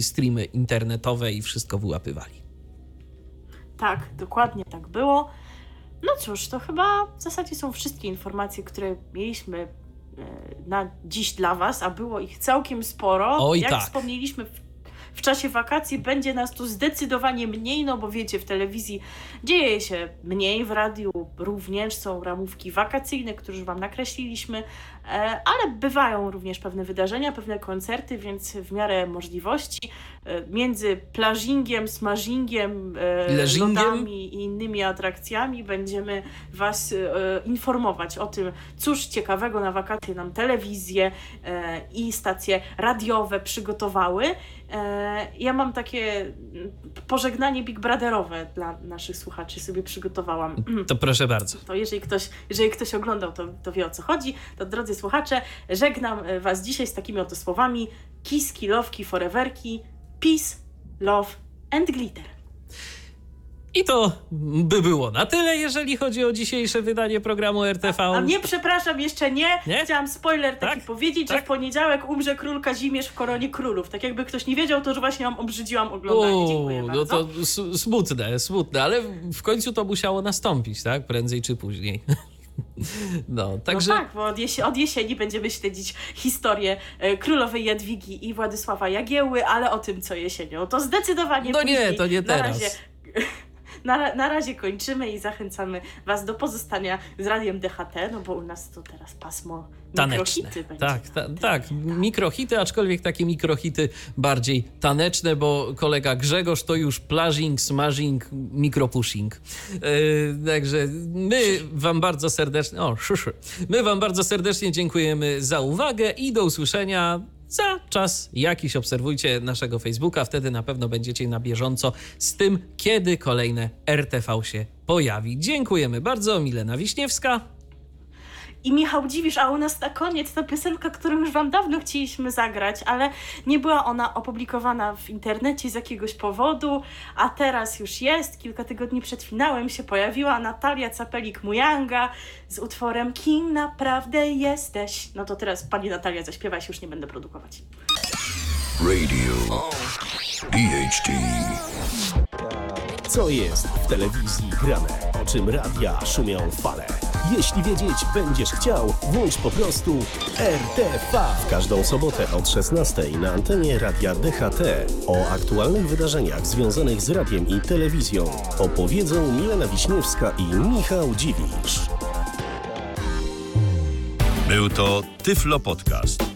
streamy internetowe i wszystko wyłapywali. Tak, dokładnie tak było. No cóż, to chyba w zasadzie są wszystkie informacje, które mieliśmy e, na dziś dla Was, a było ich całkiem sporo. Oj, Jak tak. wspomnieliśmy w czasie wakacji będzie nas tu zdecydowanie mniej, no bo wiecie, w telewizji dzieje się mniej, w radiu również są ramówki wakacyjne, które już Wam nakreśliliśmy, e, ale bywają również pewne wydarzenia, pewne koncerty, więc w miarę możliwości e, między plażingiem, smażingiem, e, lodami i innymi atrakcjami będziemy Was informować o tym, cóż ciekawego na wakacje nam telewizje i stacje radiowe przygotowały. E, ja mam takie pożegnanie Big Brotherowe dla naszych słuchaczy sobie przygotowałam. To proszę bardzo. To jeżeli ktoś, jeżeli ktoś oglądał, to, to wie o co chodzi. To drodzy słuchacze, żegnam e, Was dzisiaj z takimi oto słowami kiski, lowki, foreverki, peace, love and glitter. I to by było na tyle, jeżeli chodzi o dzisiejsze wydanie programu RTV. A nie, przepraszam, jeszcze nie. Nie? Chciałam spoiler taki Tak? powiedzieć, że Tak? w poniedziałek umrze król Kazimierz w koronie królów. Tak jakby ktoś nie wiedział, to że właśnie ją obrzydziłam oglądanie. Dziękuję no bardzo. to smutne, smutne, ale w końcu to musiało nastąpić, tak? Prędzej czy później. No, także. No tak, bo od, od jesieni będziemy śledzić historię e, królowej Jadwigi i Władysława Jagieły, ale o tym co jesienią. To zdecydowanie No nie, później. to nie Na teraz. razie, na, na razie kończymy i zachęcamy Was do pozostania z Radiem DHT, no bo u nas to teraz pasmo Taneczne. mikrohity będzie. Tak, ta, tak, mikrohity, aczkolwiek takie mikrohity bardziej taneczne, bo kolega Grzegorz to już plażing, smashing, mikropushing. Yy, także my wam bardzo serdecznie, o, szyszy. My wam bardzo serdecznie dziękujemy za uwagę i do usłyszenia za czas jakiś. Obserwujcie naszego Facebooka, wtedy na pewno będziecie na bieżąco z tym, kiedy kolejne RTV się pojawi. Dziękujemy bardzo, Milena Wiśniewska. I Michał Dziwisz, a u nas na koniec ta piosenka, którą już wam dawno chcieliśmy zagrać, ale nie była ona opublikowana w internecie z jakiegoś powodu, a teraz już jest. Kilka tygodni przed finałem się pojawiła Natalia Capelik-Mujanga z utworem Kim naprawdę jesteś. No to teraz pani Natalia zaśpiewa, się już nie będę produkować. Radio DHT. Co jest w telewizji grane? O czym radia szumią fale? Jeśli wiedzieć będziesz chciał, włącz po prostu RTV. W każdą sobotę od 16 na antenie radia DHT. O aktualnych wydarzeniach związanych z radiem i telewizją opowiedzą Milena Wiśniewska i Michał Dziwisz. Był to Tyflo Podcast.